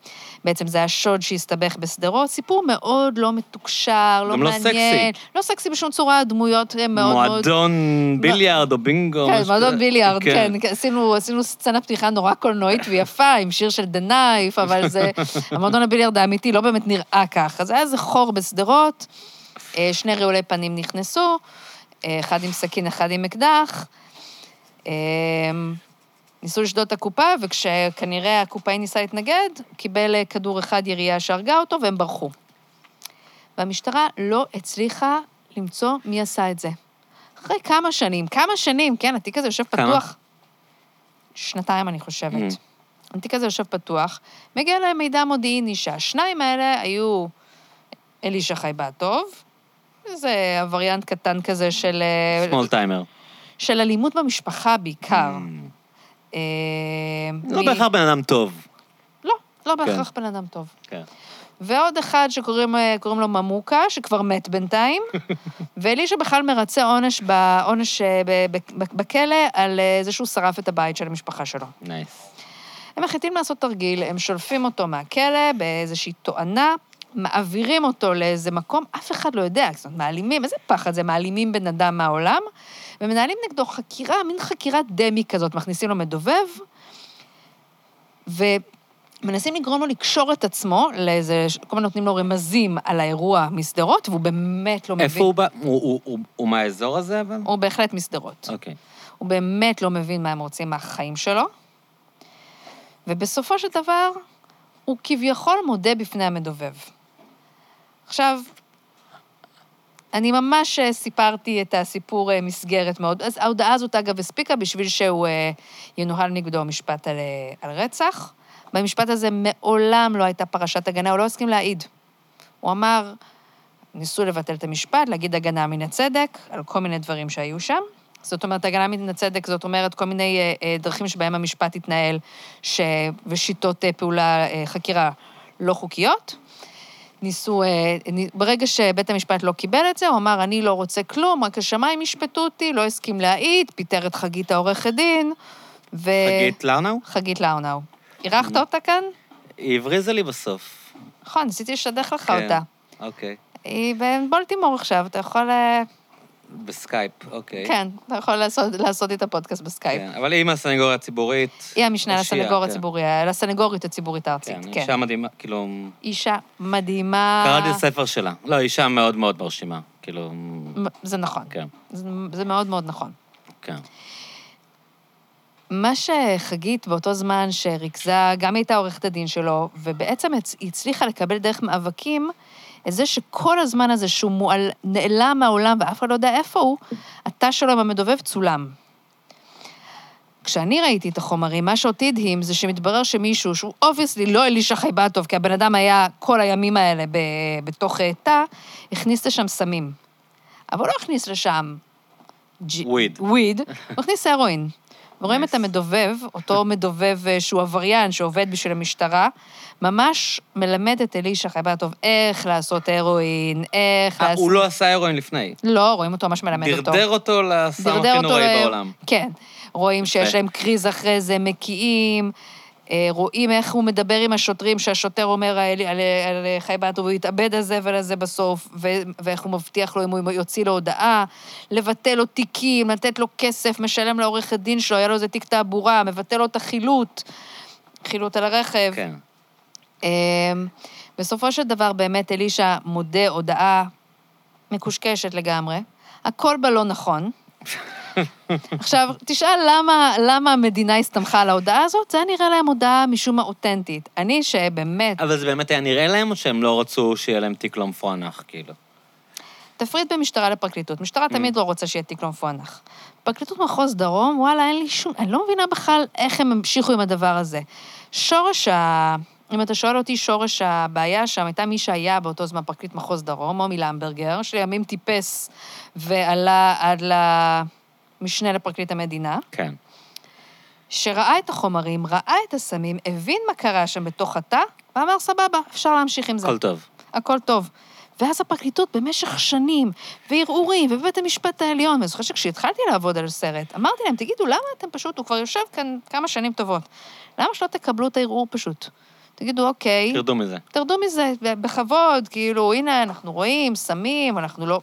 בעצם זה השוד שהסתבך בשדרות. סיפור מאוד לא מתוקשר, לא גם לא מעניין. סקסי. לא סקסי בשום צורה, הדמויות הן מאוד מאוד... מועדון ביליארד או בינגו. כן, מועדון. ביליארד, כן. כן. עשינו, עשינו סצנה פתיחה נורא קולנועית ויפה, עם שיר של דה נייף, אבל זה... המועדון הביליארד האמיתי לא באמת נראה כך. אז היה איזה חור בשדרות, אה, שני רעולי פנים נכנסו, אה, אחד עם סכין, אחד עם אקדח. אה, ניסו לשדוד את הקופה, וכשכנראה הקופאי ניסה להתנגד, קיבל אה, כדור אחד ירייה שהרגה אותו, והם ברחו. והמשטרה לא הצליחה למצוא מי עשה את זה. אחרי כמה שנים, כמה שנים, כן, התיק הזה יושב כמה? פתוח. שנתיים, אני חושבת. Mm. התיק הזה יושב פתוח, מגיע להם מידע מודיעיני שהשניים האלה היו אלישע חייבטוב, זה עבריין קטן כזה של, אה, סמול טיימר. של אלימות במשפחה בעיקר. אה, לא מ- בהכרח בן אדם טוב. לא, לא בהכרח בן אדם טוב. כן. ועוד אחד שקוראים אה, לו ממוקה, שכבר מת בינתיים, ואלישע בכלל מרצה עונש, בעונש אה, ב- ב- בכלא על אה, זה שהוא שרף את הבית של המשפחה שלו. נייס. הם מחליטים לעשות תרגיל, הם שולפים אותו מהכלא באיזושהי תואנה, מעבירים אותו לאיזה מקום, אף אחד לא יודע, זאת אומרת, מעלימים, איזה פחד זה, מעלימים בן אדם מהעולם, ומנהלים נגדו חקירה, מין חקירת דמי כזאת, מכניסים לו מדובב, ומנסים לגרום לו לקשור את עצמו לאיזה, כל הזמן נותנים לו רמזים על האירוע משדרות, והוא באמת לא מבין. איפה הוא בא? הוא- הוא- הוא- הוא מהאזור הזה, אבל? הוא בהחלט משדרות. אוקיי. הוא באמת לא מבין מה הם רוצים מהחיים שלו, ובסופו של דבר, הוא כביכול מודה בפני המדובב. עכשיו, אני ממש אה, סיפרתי את הסיפור אה, מסגרת מאוד. אז ההודעה הזאת, אגב, הספיקה בשביל שהוא אה, ינוהל נגדו משפט על, על רצח. במשפט הזה מעולם לא הייתה פרשת הגנה, הוא לא הסכים להעיד. הוא אמר, ניסו לבטל את המשפט, להגיד הגנה מן הצדק, על כל מיני דברים שהיו שם. זאת אומרת, הגנה מן הצדק, זאת אומרת, כל מיני דרכים שבהם המשפט התנהל, ש... ושיטות פעולה, חקירה לא חוקיות. ניסו, אה, ברגע שבית המשפט לא קיבל את זה, הוא אמר, אני לא רוצה כלום, רק השמיים ישפטו אותי, לא הסכים להעיד, פיטר את חגית העורכת דין, ו... חגית לארנאו? חגית לאונאו. אירחת אותה כאן? היא הבריזה לי בסוף. נכון, ניסיתי לשדך לך כן. אותה. אוקיי. היא בבולטימור עכשיו, אתה יכול... בסקייפ, אוקיי. כן, אתה יכול לעשות, לעשות איתה פודקאסט בסקייפ. כן, אבל היא מהסנגוריה הציבורית. היא המשנה, אושיה, לסנגור כן. הציבורי, לסנגורית הציבורית הארצית, כן, כן. אישה מדהימה, כאילו... אישה מדהימה. קראתי את הספר שלה. לא, אישה מאוד מאוד מרשימה. כאילו... זה נכון. כן, זה, זה מאוד מאוד נכון. כן. מה שחגית באותו זמן שריכזה, גם הייתה עורכת הדין שלו, ובעצם הצליחה לקבל דרך מאבקים את זה שכל הזמן הזה שהוא מועלם, נעלם מהעולם ואף אחד לא יודע איפה הוא, התא שלו עם המדובב צולם. כשאני ראיתי את החומרים, מה שאותי הדהים זה שמתברר שמישהו, שהוא obviously לא אלישע חייבטוב, כי הבן אדם היה כל הימים האלה ב, בתוך אה, תא, הכניס לשם סמים. אבל הוא לא הכניס לשם... וויד. וויד, הוא הכניס הרואין. ורואים. את המדובב, אותו מדובב אה, שהוא עבריין, שעובד בשביל המשטרה, ממש מלמד את אלישע חייבטוב איך לעשות הרואין, איך אה, לעשות... הוא לא עשה הרואין לפני. לא, רואים אותו ממש מלמד אותו. דרדר אותו לסם הכי נוראי בעולם. כן. רואים שיש. להם קריז אחרי זה, מקיאים, רואים איך הוא מדבר עם השוטרים, שהשוטר אומר על, על, על חייבת, הוא יתאבד הזבל הזה בסוף, ו, ואיך הוא מבטיח לו אם הוא יוציא לו הודעה, לבטל לו תיקים, לתת לו כסף, משלם לעורך הדין שלו, היה לו איזה תיק תעבורה, מבטל לו את החילוט, חילוט על הרכב. כן. אמ, בסופו של דבר, באמת, אלישע מודה הודעה מקושקשת לגמרי. הכל בה לא נכון. עכשיו, תשאל למה, למה המדינה הסתמכה על ההודעה הזאת? זה היה נראה להם הודעה משום מה אותנטית. אני, שבאמת, אבל זה באמת היה נראה להם, או שהם לא רצו שיהיה להם תיק לא מפוענח, כאילו? תפריד בין משטרה לפרקליטות. משטרה Mm. תמיד לא רוצה שיהיה תיק לא מפוענח. פרקליטות מחוז דרום, וואלה, אין לי שום... אני לא מבינה בכלל איך הם המשיכו עם הדבר הזה. שורש ה... אם אתה שואל אותי, שורש הבעיה שם הייתה מי שהיה באותו זמן פרקליט מחוז דרום, מומי למברגר, שלימים טיפס ועלה עד למשנה לפרקליט המדינה, כן. שראה את החומרים, ראה את הסמים, הבין מה קרה שם בתוך התא, ואמר, סבבה, אפשר להמשיך עם זה. הכל טוב. הכל טוב. ואז הפרקליטות במשך שנים, וערעורים, ובבית המשפט העליון, ואני זוכרת שכשהתחלתי לעבוד על סרט, אמרתי להם, תגידו, למה אתם פשוט, הוא כבר יושב כאן כמה שנים טובות, למה שלא תקבלו את הערעור פשוט? תגידו, אוקיי, תרדו מזה. תרדו מזה, בכבוד, כאילו, הנה, אנחנו רואים, סמים, אנחנו לא...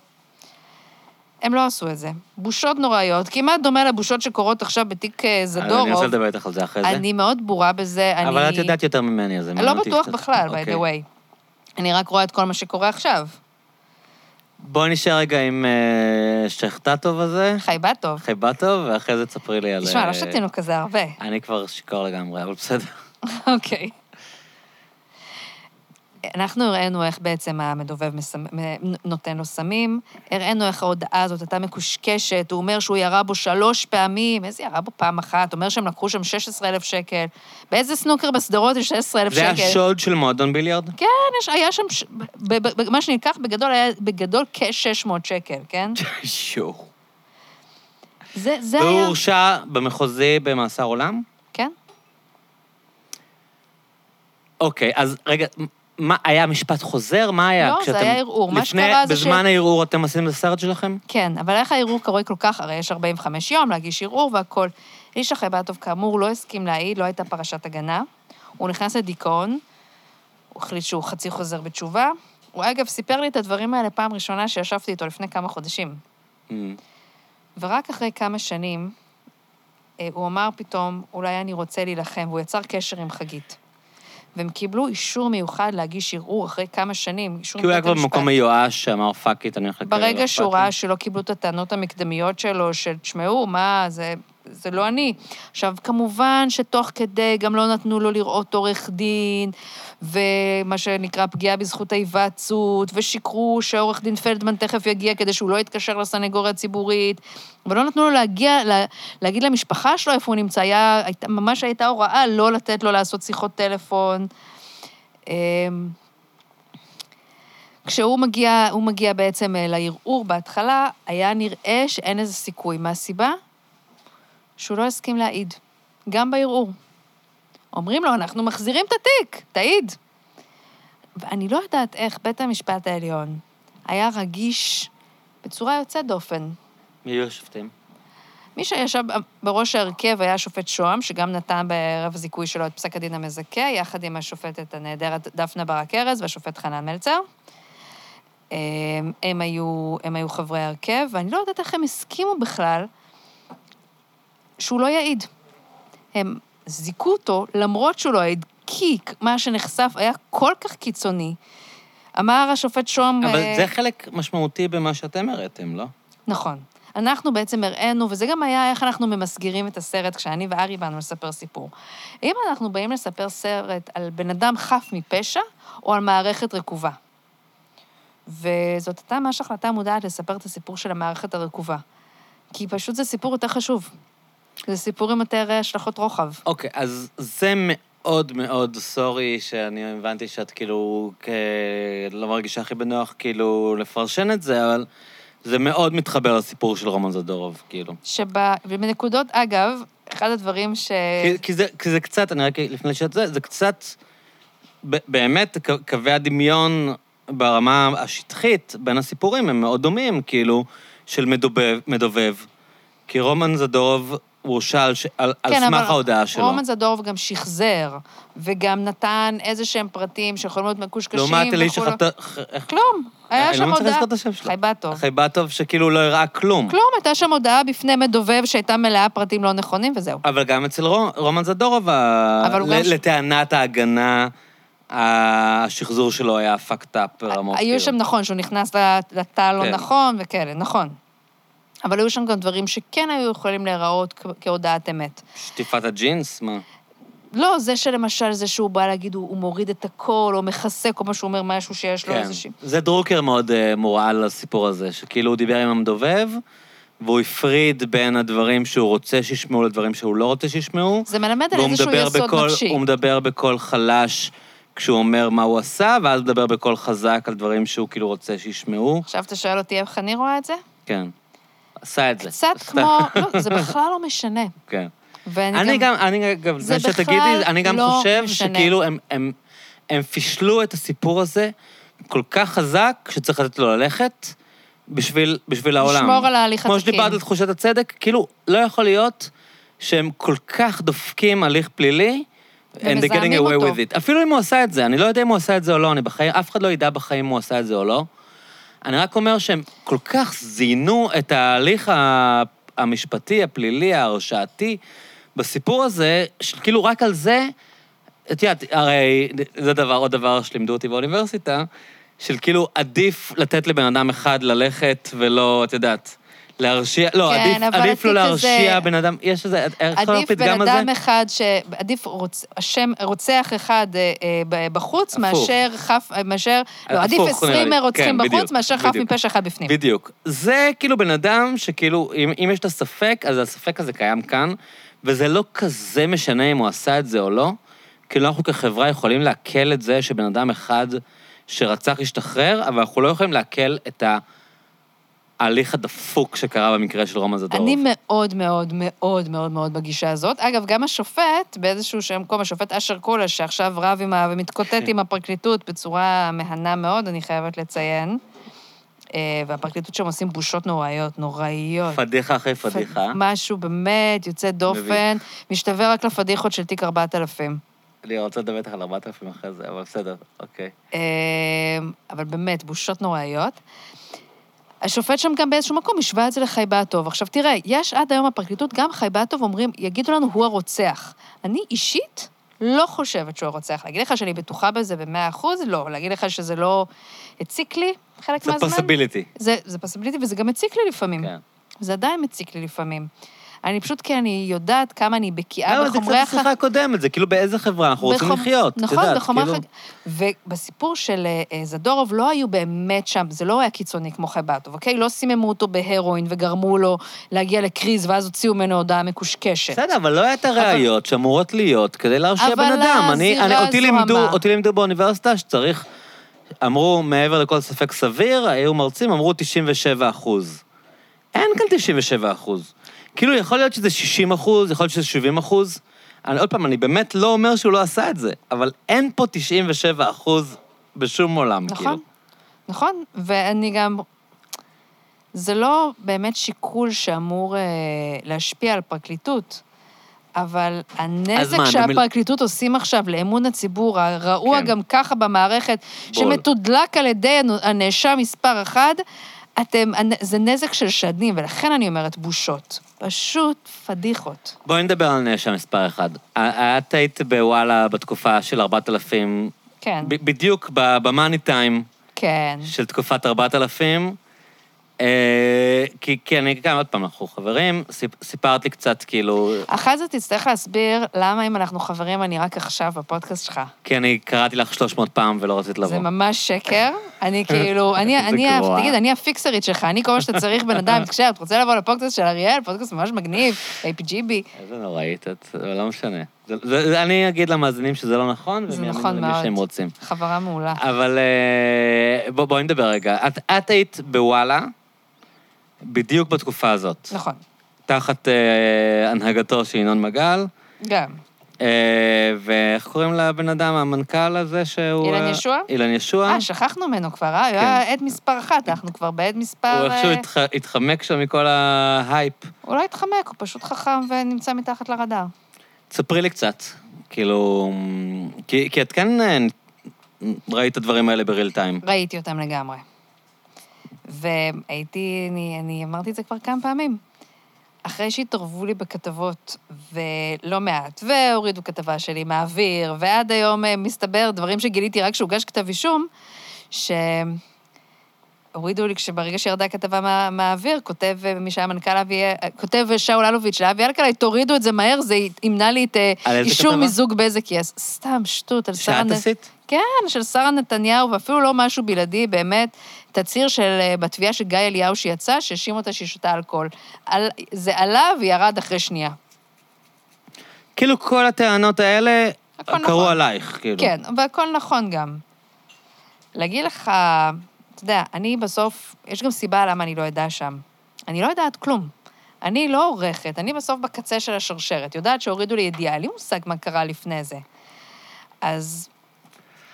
הם לא עשו את זה. בושות נוראיות, כמעט דומה לבושות שקורות עכשיו בתיק אה, אני זדורוב. רוצה לדבר איתך על זה אחרי זה. אני מאוד ברורה בזה, אני... אבל את יודעת יותר ממני, אז זה אני לא בטוח. בכלל, by אוקיי. the way. אני רק רואה את כל מה שקורה עכשיו. בואי נשאר רגע עם אה, שכתתוב הזה, חייבטוב. חיבטוב, ואחרי זה תספרי לי על... תשמע, לא אה, שתינו כזה הרבה. אני כבר שיכור לגמרי, אבל בסדר. אוקיי. אנחנו הראינו איך בעצם המדובב מסמ... נותן לו סמים, הראינו איך ההודעה הזאת הייתה מקושקשת, הוא אומר שהוא ירה בו שלוש פעמים, איזה ירה בו פעם אחת? אומר שהם לקחו שם 16,000 שקל. באיזה סנוקר בסדרות יש 16,000 זה שקל? היה שוד של מועדון ביליארד? כן, יש, היה שם, ש... ב, ב, ב, מה שנלקח בגדול היה בגדול כ-600 שקל, כן? שואו. זה, זה והוא היה... הורשע במחוזי במאסר עולם? כן. אוקיי, אז רגע, מה, היה משפט חוזר? מה היה? לא, זה כשאתם- היה ערעור. מה שקרה זה ש- בזמן הערעור אתם עשיתם את הסרט שלכם? כן, אבל איך הערעור קורה כל כך? הרי יש 45 יום להגיש ערעור והכול. איש החייבטוב, כאמור, לא הסכים להעיד, לא הייתה פרשת הגנה. הוא נכנס לדיכאון, הוא החליט שהוא חצי חוזר בתשובה. הוא, אגב, סיפר לי את הדברים האלה פעם ראשונה שישבתי איתו לפני כמה חודשים. Mm. ורק אחרי כמה שנים, אה, הוא אמר פתאום, אולי אני רוצה להילחם, והוא יצר קשר עם חגית. והם קיבלו אישור מיוחד להגיש ערעור אחרי כמה שנים, כי הוא היה כבר. במקום מיואש, שאמר fuck it, אני הולך לקרר. ברגע שהוא ראה שלא קיבלו את הטענות המקדמיות שלו, של תשמעו, מה, זה, זה לא אני. עכשיו, כמובן שתוך כדי גם לא נתנו לו לראות עורך דין, ומה שנקרא פגיעה בזכות ההיוועצות, ושיקרו שעורך דין פלדמן תכף יגיע כדי שהוא לא יתקשר לסנגוריה הציבורית, ולא נתנו לו להגיע, לה, להגיד למשפחה שלו איפה הוא נמצא. היה, הייתה, ממש הייתה הוראה לא לתת לו לעשות שיחות טלפון. אמ, כשהוא מגיע, הוא מגיע בעצם אה, לערעור בהתחלה, היה נראה שאין איזה סיכוי. מהסיבה? שהוא לא הסכים להעיד, גם בערעור. אומרים לו, אנחנו מחזירים את התיק, תעיד. ואני לא יודעת איך בית המשפט העליון היה רגיש בצורה יוצאת דופן. מי היו השופטים? מי שישב בראש ההרכב היה השופט שוהם, שגם נתן בערב הזיכוי שלו את פסק הדין המזכה, יחד עם השופטת הנהדרת דפנה ברק ארז והשופט חנן מלצר. הם, הם, היו, הם היו חברי ההרכב, ואני לא יודעת איך הם הסכימו בכלל שהוא לא יעיד. הם זיכו אותו למרות שהוא לא יעיד, כי מה שנחשף היה כל כך קיצוני. אמר השופט שוהם... אבל אה, זה חלק משמעותי במה שאתם הראיתם, לא? נכון. אנחנו בעצם הראינו, וזה גם היה איך אנחנו ממסגרים את הסרט כשאני וארי באנו לספר סיפור. אם אנחנו באים לספר סרט על בן אדם חף מפשע, או על מערכת רקובה. וזאת הייתה ממש החלטה מודעת לספר את הסיפור של המערכת הרקובה. כי פשוט זה סיפור יותר חשוב. זה סיפור עם יותר השלכות רוחב. אוקיי, אז זה מאוד מאוד סורי שאני הבנתי שאת כאילו כ... לא מרגישה הכי בנוח כאילו לפרשן את זה, אבל זה מאוד מתחבר לסיפור של רומן זדורוב, כאילו. שבנקודות, אגב, אחד הדברים ש... כי, כי, זה, כי זה קצת, אני רק לפני שאת זה, זה קצת, ב- באמת, קווי הדמיון ברמה השטחית בין הסיפורים הם מאוד דומים, כאילו, של מדובב, מדובב. כי רומן זדורוב הוא הורשע על, על, על כן, סמך אבל ההודעה שלו. רומן זדורוב גם שחזר, וגם נתן איזה שהם פרטים שיכולים להיות מקושקשים לעומת אלישע וכו'. חטא... ח- איך- כלום. היה אני שם לא מצליח הודעה... לזכור את השם שלו. חייבטוב. חייבטוב, שכאילו לא הראה כלום. כלום, הייתה שם הודעה בפני מדובב שהייתה מלאה פרטים לא נכונים, וזהו. אבל גם אצל רו- רומן זדורוב, ה- אבל ל- גם לטענת ההגנה, השחזור שלו היה fucked up ברמות. היו כאילו. שם, נכון, שהוא נכנס לת- לתא לא כן. נכון וכאלה, נכון. אבל היו שם גם דברים שכן היו יכולים להיראות כ- כהודעת אמת. שטיפת הג'ינס? מה? לא, זה שלמשל, זה שהוא בא להגיד, הוא, הוא מוריד את הכל, או מחסק, או מה שהוא אומר, משהו שיש לו כן. איזושהי... זה דרוקר מאוד אה, מורעל לסיפור הזה, שכאילו הוא דיבר עם המדובב, והוא הפריד בין הדברים שהוא רוצה שישמעו לדברים שהוא לא רוצה שישמעו. זה מלמד על איזשהו מדבר יסוד בקול- נפשי. הוא מדבר בקול חלש כשהוא אומר מה הוא עשה, ואז הוא מדבר בקול חזק על דברים שהוא כאילו רוצה שישמעו. עכשיו אתה שואל אותי איך אני רואה את זה? כן. עשה את זה. קצת. כמו... לא, זה בכלל לא משנה. כן. ואני אני גם... גם, אני גם, זה לפני שתגידי, אני גם לא חושב משנה. שכאילו הם, הם, הם פישלו את הסיפור הזה כל כך חזק, שצריך לתת לו ללכת בשביל, בשביל העולם. לשמור על ההליך כמו התקין. שדיברת על תחושת הצדק, כאילו, לא יכול להיות שהם כל כך דופקים הליך פלילי, and they're getting away אותו. with it. אפילו אם הוא עשה את זה, אני לא יודע אם הוא עשה את זה או לא, אני בחיים, אף אחד לא ידע בחיים אם הוא עשה את זה או לא. אני רק אומר שהם כל כך זיינו את ההליך המשפטי, הפלילי, ההרשעתי, בסיפור הזה, שכאילו רק על זה, את יודעת, הרי זה דבר, עוד דבר שלימדו אותי באוניברסיטה, של כאילו עדיף לתת לבן אדם אחד ללכת ולא, את יודעת, להרשיע, לא, כן, עדיף, עדיף לא הזה- להרשיע בן אדם, יש איזה, איך עדיף בן הזה? אדם אחד ש... עדיף רוצ... השם, רוצח אחד אה, אה, בחוץ, הפוך. מאשר חף... מאשר... לא, עדיף נראה עשרים לי. רוצחים כן, בחוץ, בדיוק, מאשר חף בדיוק. מפשע אחד בפנים. בדיוק. זה כאילו בן אדם שכאילו, אם, אם יש את הספק, אז הספק הזה קיים כאן, וזה לא כזה משנה אם הוא עשה את זה או לא. כאילו, אנחנו כחברה יכולים לעכל את זה שבן אדם אחד שרצח ישתחרר, אבל אנחנו לא יכולים לעכל את ההליך הדפוק שקרה במקרה של רומן זדורוב. אני מאוד מאוד מאוד מאוד מאוד בגישה הזאת. אגב, גם השופט, באיזשהו שם מקום, השופט אשר קולש, שעכשיו רב עם ה... ומתקוטט עם הפרקליטות בצורה מהנה מאוד, אני חייבת לציין. אה, והפרקליטות שם עושים בושות נוראיות, נוראיות. פדיחה אחרי פדיחה. משהו באמת יוצא דופן, משתווה רק לפדיחות של תיק 4000. אני רוצה לדבר איתך על 4,000 אחרי זה, אבל בסדר, אוקיי. אה, אבל באמת, בושות נוראיות. השופט שם גם באיזשהו מקום השווה את זה לחייבטוב. עכשיו תראה, יש עד היום בפרקליטות, גם חייבטוב אומרים, יגידו לנו, הוא הרוצח. אני אישית לא חושבת שהוא הרוצח. להגיד לך שאני בטוחה בזה במאה אחוז? לא. להגיד לך שזה לא הציק לי חלק זה מהזמן? פוסיביליטי. זה, זה פסיביליטי, וזה גם מציק לי לפעמים. כן. זה עדיין מציק לי לפעמים. אני פשוט, כי אני יודעת כמה אני בקיאה לא, אבל זה בחומרי קצת השיחה הקודמת, זה כאילו באיזה חברה אנחנו רוצים בחומ- לחיות, את נכון, יודעת, בחומרי כאילו... חג... ובסיפור של אה, זדורוב לא היו באמת שם, זה לא היה קיצוני כמו חייבטוב, אוקיי? לא סיממו אותו בהרואין וגרמו לו להגיע לקריז, ואז הוציאו ממנו הודעה מקושקשת. בסדר, אבל לא היה את הראיות שאמורות להיות כדי להרשיע אבל בן אדם. אני, אני, אותי, לימדו. אותי לימדו באוניברסיטה שצריך, אמרו, מעבר לכל ספק סביר, היו מרצים, אמרו 97 אחוז. אין כאן 97 אחוז. כאילו, יכול להיות שזה 60 אחוז, יכול להיות שזה 70 אחוז. אני, עוד פעם, אני באמת לא אומר שהוא לא עשה את זה, אבל אין פה 97 אחוז בשום עולם, כאילו. נכון, נכון, ואני גם... זה לא באמת שיקול שאמור אה, להשפיע על פרקליטות, אבל הנזק מה, שהפרקליטות עושים עכשיו לאמון הציבור, הרעוע כן. גם ככה במערכת, בול. שמתודלק על ידי הנאשם מספר אחד, אתם, זה נזק של שנים, ולכן אני אומרת בושות. פשוט פדיחות. בואי נדבר על נאשם מספר אחד. את היית בוואלה בתקופה של 4,000, כן, בדיוק במאני טיים כן. של תקופת 4,000, אה, כי, כי אני גם, עוד פעם, אנחנו חברים, סיפ, סיפרת לי קצת, כאילו, אחרי זה תצטרך להסביר למה אם אנחנו חברים, אני רק עכשיו בפודקאסט שלך. כי אני קראתי לך 300 פעם ולא רצית לבוא. זה ממש שקר. אני כאילו, אני, זה אני, גרוע. תגיד, אני הפיקסרית שלך, אני כל מה שאתה צריך בן אדם, תקשיב, אתה רוצה לבוא לפודקאסט של אריאל, פודקאסט ממש מגניב, APGB. איזה נוראית את, לא משנה. זה, זה, אני אגיד למאזינים שזה לא נכון, זה נכון מאוד. שהם רוצים. חברה מעולה. אבל אה, בוא, בואי נדבר רגע. את, את היית בוואלה בדיוק בתקופה הזאת. נכון, תחת אה, הנהגתו של ינון מגל. גם. אה, ואיך קוראים לבן אדם, המנכ"ל הזה שהוא... אילן אה, ישוע? אילן ישוע. אה, שכחנו ממנו כבר, אה? הוא היה עד מספר אחת, אנחנו כבר בעד מספר... הוא איכשהו אה, התח- התחמק שם מכל ההייפ. הוא לא התחמק, הוא פשוט חכם ונמצא מתחת לרדאר. תספרי לי קצת. כאילו... כי, כי את כן אה, ראית את הדברים האלה בריל טיים. ראיתי אותם לגמרי. והייתי, אני, אני אמרתי את זה כבר כמה פעמים. אחרי שהתערבו לי בכתבות, ולא מעט, והורידו כתבה שלי מהאוויר, ועד היום אה, מסתבר, דברים שגיליתי רק כשהוגש כתב אישום, שהורידו לי, כשברגע שירדה הכתבה מה, מהאוויר, כותב אה, מי שהיה מנכ"ל אבי, אה, כותב שאול אלוביץ' לאבי אלקלעי, תורידו את זה מהר, זה ימנע לי את אה, אישור? מיזוג בזק יס. סתם שטות, על שרה... שאת עשית? כן, של שרה נתניהו, ואפילו לא משהו בלעדי, באמת, תצהיר של, אה, בתביעה של גיא אליהו שיצא, שהאשים אותה שהיא שותה אלכוהול. על, זה עלה וירד אחרי שנייה. כאילו כל הטענות האלה קרו נכון. עלייך, כאילו. כן, והכל נכון גם. להגיד לך, אתה יודע, אני בסוף, יש גם סיבה למה אני לא אדע שם. אני לא יודעת כלום. אני לא עורכת, אני בסוף בקצה של השרשרת. יודעת שהורידו לי ידיעה, אין לי מושג מה קרה לפני זה. אז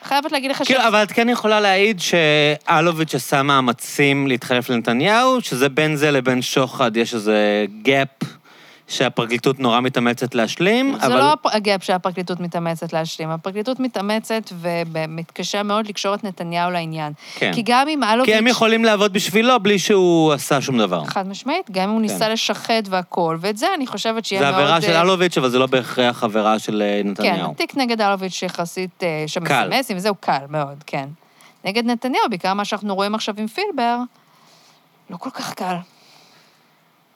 חייבת להגיד לך כאילו, אבל את כן יכולה להעיד שאלוביץ' עשה מאמצים להתחלף לנתניהו, שזה בין זה לבין שוחד יש איזה gap שהפרקליטות נורא מתאמצת להשלים, זה אבל... לא הפ- הגאפ שהפרקליטות מתאמצת להשלים. הפרקליטות מתאמצת ומתקשה מאוד לקשור את נתניהו לעניין. כן. כי גם אם אלוביץ'... כי הם יכולים לעבוד בשבילו בלי שהוא עשה שום דבר. חד משמעית, גם אם הוא ניסה לשחד והכול, ואת זה אני חושבת שיהיה זה מאוד... עבירה של אה, אלוביץ', אבל זה לא בהכרח עבירה של אה, כן, נתניהו. התיק נגד אלוביץ' יחסית, אה, שם קל. אסמסים, וזהו קל מאוד, כן. נגד נתניהו, בעיקר מה שאנחנו רואים עכשיו עם פילבר, לא כל כך קל.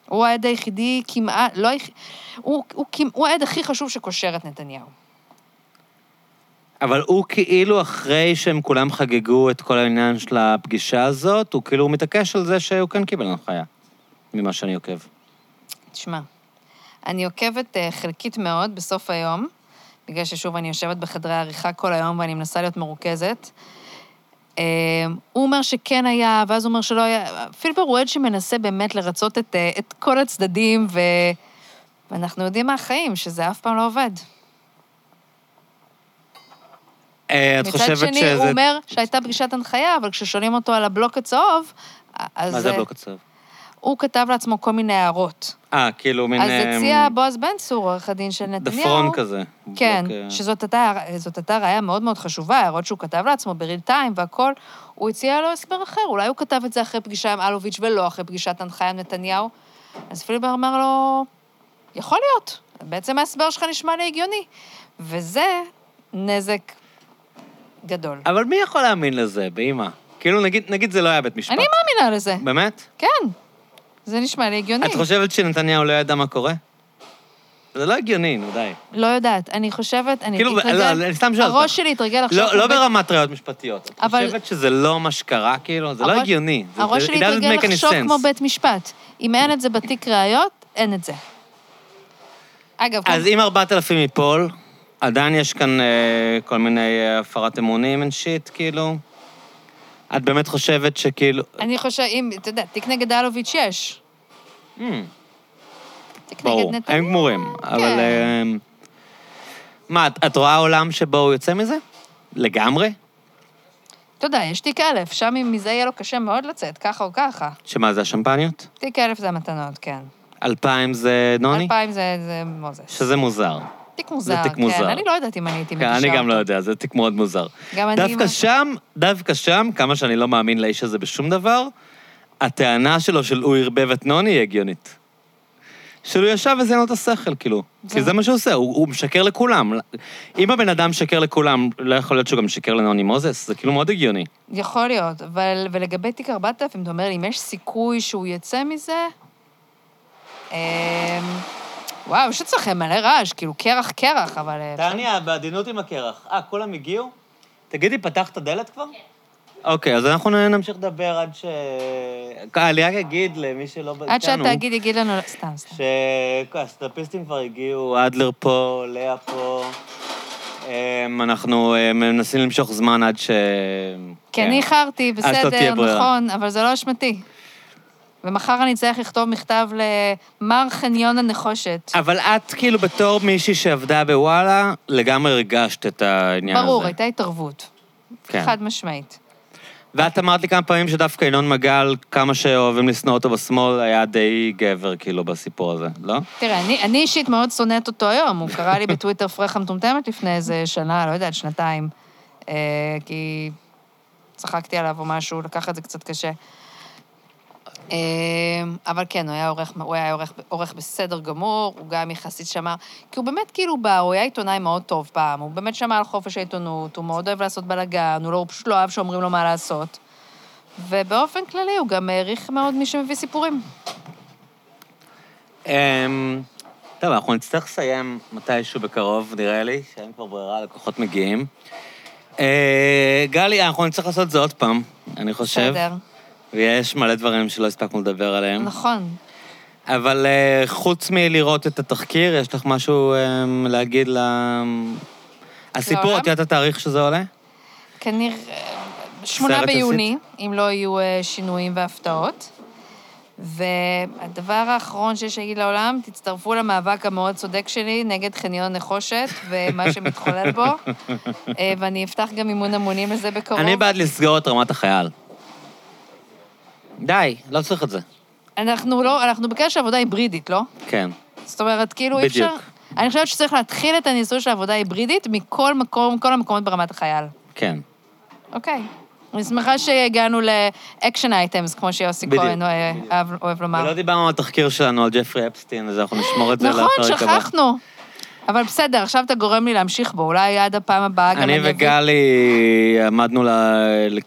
הוא העד היחידי כמעט, לא היחיד... הוא, הוא, כמ- הוא העד הכי חשוב שקושר את נתניהו. אבל הוא כאילו, אחרי שהם כולם חגגו את כל העניין של הפגישה הזאת, הוא כאילו מתעקש על זה שהוא כן קיבל הנחיה, ממה שאני עוקב. תשמע, אני עוקבת אה, חלקית מאוד בסוף היום, בגלל ששוב, אני יושבת בחדרי העריכה כל היום ואני מנסה להיות מרוכזת. אה, הוא אומר שכן היה, ואז הוא אומר שלא היה. פילבר עד שמנסה באמת לרצות את, אה, את כל הצדדים, ו... ואנחנו יודעים מהחיים, שזה אף פעם לא עובד. אה, את חושבת שזה... מצד שני, הוא אומר שהייתה פגישת הנחיה, אבל כששואלים אותו על הבלוק הצהוב, אז... מה זה אה, הבלוק הצהוב? הוא כתב לעצמו כל מיני הערות. אה, כאילו מין... אז אה, הציע בועז בן צור, עורך הדין של נתניהו. דפרון כזה. כן, בלוק, אה, שזאת הייתה, ראייה מאוד מאוד חשובה, הערות שהוא כתב לעצמו בריל טיים והכל. הוא הציע לו הסבר אחר, אולי הוא כתב את זה אחרי פגישה עם אלוביץ' ולא אחרי פגישת הנחיה עם נתניהו. אז פילבר אמר לו, יכול להיות, בעצם ההסבר שלך נשמע לי הגיוני. וזה נזק גדול. אבל מי יכול להאמין לזה, באמא? כאילו, נגיד, נגיד זה לא היה בית משפט. אני מאמינה לזה, באמת? כן. זה נשמע לי הגיוני. את חושבת שנתניהו לא ידע מה קורה? זה לא הגיוני, נו די. לא יודעת, אני חושבת, אני כאילו, אתרגל, לא, אני סתם שואל אותך. הראש שלי התרגל עכשיו... לא, לא בית- ברמת ראיות משפטיות. את אבל- חושבת שזה לא מה שקרה, כאילו? זה לא הראש- הגיוני. זה- הראש זה- שלי התרגל לחשוב. כמו בית משפט. אם אין את זה בתיק ראיות, אין את זה. אגב, אז אם 4,000 ייפול, עדיין יש כאן אה, כל מיני אה, הפרת אמונים and שיט, כאילו? את באמת חושבת שכאילו... אני חושב, אם, אתה יודע, תיק נגד אלוביץ' יש. Hmm, תיק ברור, נגד. הם גמורים, אבל... כן. אה, מה, את- את רואה עולם שבו הוא יוצא מזה? לגמרי? אתה יודע, יש תיק אלף, שם מזה יהיה לו קשה מאוד לצאת, ככה או ככה. שמה, זה השמפניות? תיק אלף זה המתנות, כן. אלפיים זה נוני? אלפיים זה זה מוזס. שזה מוזר. תיק מוזר, תיק מוזר. כן. אני לא יודעת אם אני הייתי כן, מגישה אני גם לא אותו. יודע, זה תיק מאוד מוזר. גם אני... דווקא שם, דווקא שם, כמה שאני לא מאמין לאיש הזה בשום דבר, הטענה שלו של הוא ערבב את נוני היא הגיונית. שהוא ישב וזיין לו את השכל, כאילו. זה- כי זה מה שהוא עושה, הוא, הוא משקר לכולם. אם הבן אדם משקר לכולם, לא יכול להיות שהוא גם משקר לנוני מוזס, זה כאילו מאוד הגיוני. יכול להיות, אבל ולגבי תיק 4000, אתה אומר לי, אם יש סיכוי שהוא יצא מזה? אמ, וואו, יש אצלכם מלא רעש, כאילו קרח קרח, אבל... אה, תעני, בעדינות עם הקרח. אה, כולם הגיעו? תגידי, פתחת דלת כבר? אוקיי, אז אנחנו נמשיך לדבר עד ש... אני רק אגיד למי שלא איתנו... עד שהתאגיד יגיד לנו... סתם, סתם. שהסטאפיסטים כבר הגיעו, אדלר פה, לאה פה. אמ, אנחנו אה, מנסים למשוך זמן עד ש... כי אני איחרתי, אז לא בסדר. נכון, אבל זה לא אשמתי. ומחר אני אצטרך לכתוב מכתב למר חניון הנחושת. אבל את, כאילו, בתור מישהי שעבדה בוואלה, לגמרי הרגשת את העניין הזה. ברור, הייתה התערבות. כן. חד משמעית. ואת אמרת לי כמה פעמים שדווקא ינון מגל, כמה שאוהבים לשנוא אותו בשמאל, היה די גבר, כאילו, בסיפור הזה, לא? תראה, אני, אני אישית מאוד שונאת אותו היום. הוא קרא לי בטוויטר פרחה מטומטמת לפני איזה שנה, לא יודעת, שנתיים. אה, כי צחקתי עליו או משהו, לקח את זה קצת קשה. אה, אבל כן, הוא היה עורך, הוא היה עורך, עורך בסדר גמור, הוא גם יחסית שמר, כי הוא באמת כאילו בא, הוא היה עיתונאי מאוד טוב פעם, הוא באמת שמר על חופש העיתונות, הוא מאוד אוהב לעשות בלאגן, הוא, לא, הוא פשוט לא אוהב שאומרים לו מה לעשות. ובאופן כללי הוא גם העריך מאוד מי שמביא סיפורים. אמ, טוב, אנחנו נצטרך לסיים מתישהו בקרוב, נראה לי, שאין כבר ברירה, הלקוחות מגיעים. אה, גלי, אנחנו נצטרך לעשות את זה עוד פעם, אני חושב. בסדר. ויש מלא דברים שלא הספקנו לדבר עליהם. נכון. אבל אה, חוץ מלראות את התחקיר, יש לך משהו אה, להגיד ל... הסיפור? את יודעת התאריך שזה עולה? כנראה, שמונה ביוני, אם לא יהיו אה, שינויים והפתעות. והדבר האחרון שיש להגיד לעולם, תצטרפו למאבק המאוד צודק שלי נגד חניון הנחושת ומה שמתחולל בו, ואני אפתח גם מימון המונים לזה בקרוב. אני בעד לסגור את רמת החייל. די, לא צריך את זה. אנחנו לא, אנחנו בקשר עבודה היברידית, לא? כן. זאת אומרת, כאילו אי אפשר... בדיוק. אני חושבת שצריך להתחיל את הניסוי של עבודה היברידית מכל מקום, כל המקומות ברמת החייל. כן. אוקיי. אני שמחה שהגענו ל action items, כמו שיוסי. כהן אוהב לומר. ולא דיברנו על התחקיר שלנו, על ג'פרי אפסטין, אז אנחנו נשמור את זה נכון, לפרק הבא. שכחנו. אבל בסדר, עכשיו אתה גורם לי להמשיך בו, אולי עד הפעם הבאה גם אני אביא- וגלי עמדנו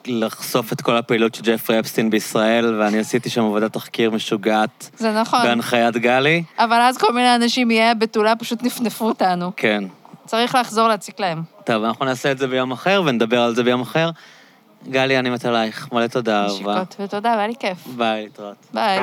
לחשוף את כל הפעילות של ג'פרי אפסטין בישראל, ואני עשיתי שם עבודת תחקיר משוגעת זה נכון. בהנחיית גלי. אבל אז כל מיני אנשים פשוט נפנפו אותנו. כן. צריך לחזור להציק להם. טוב, אנחנו נעשה את זה ביום אחר ונדבר על זה ביום אחר. גלי, אני מת עלייך. מלא תודה, אהובה. נשיקות ותודה, והיה לי כיף. ביי, להתראות. ביי.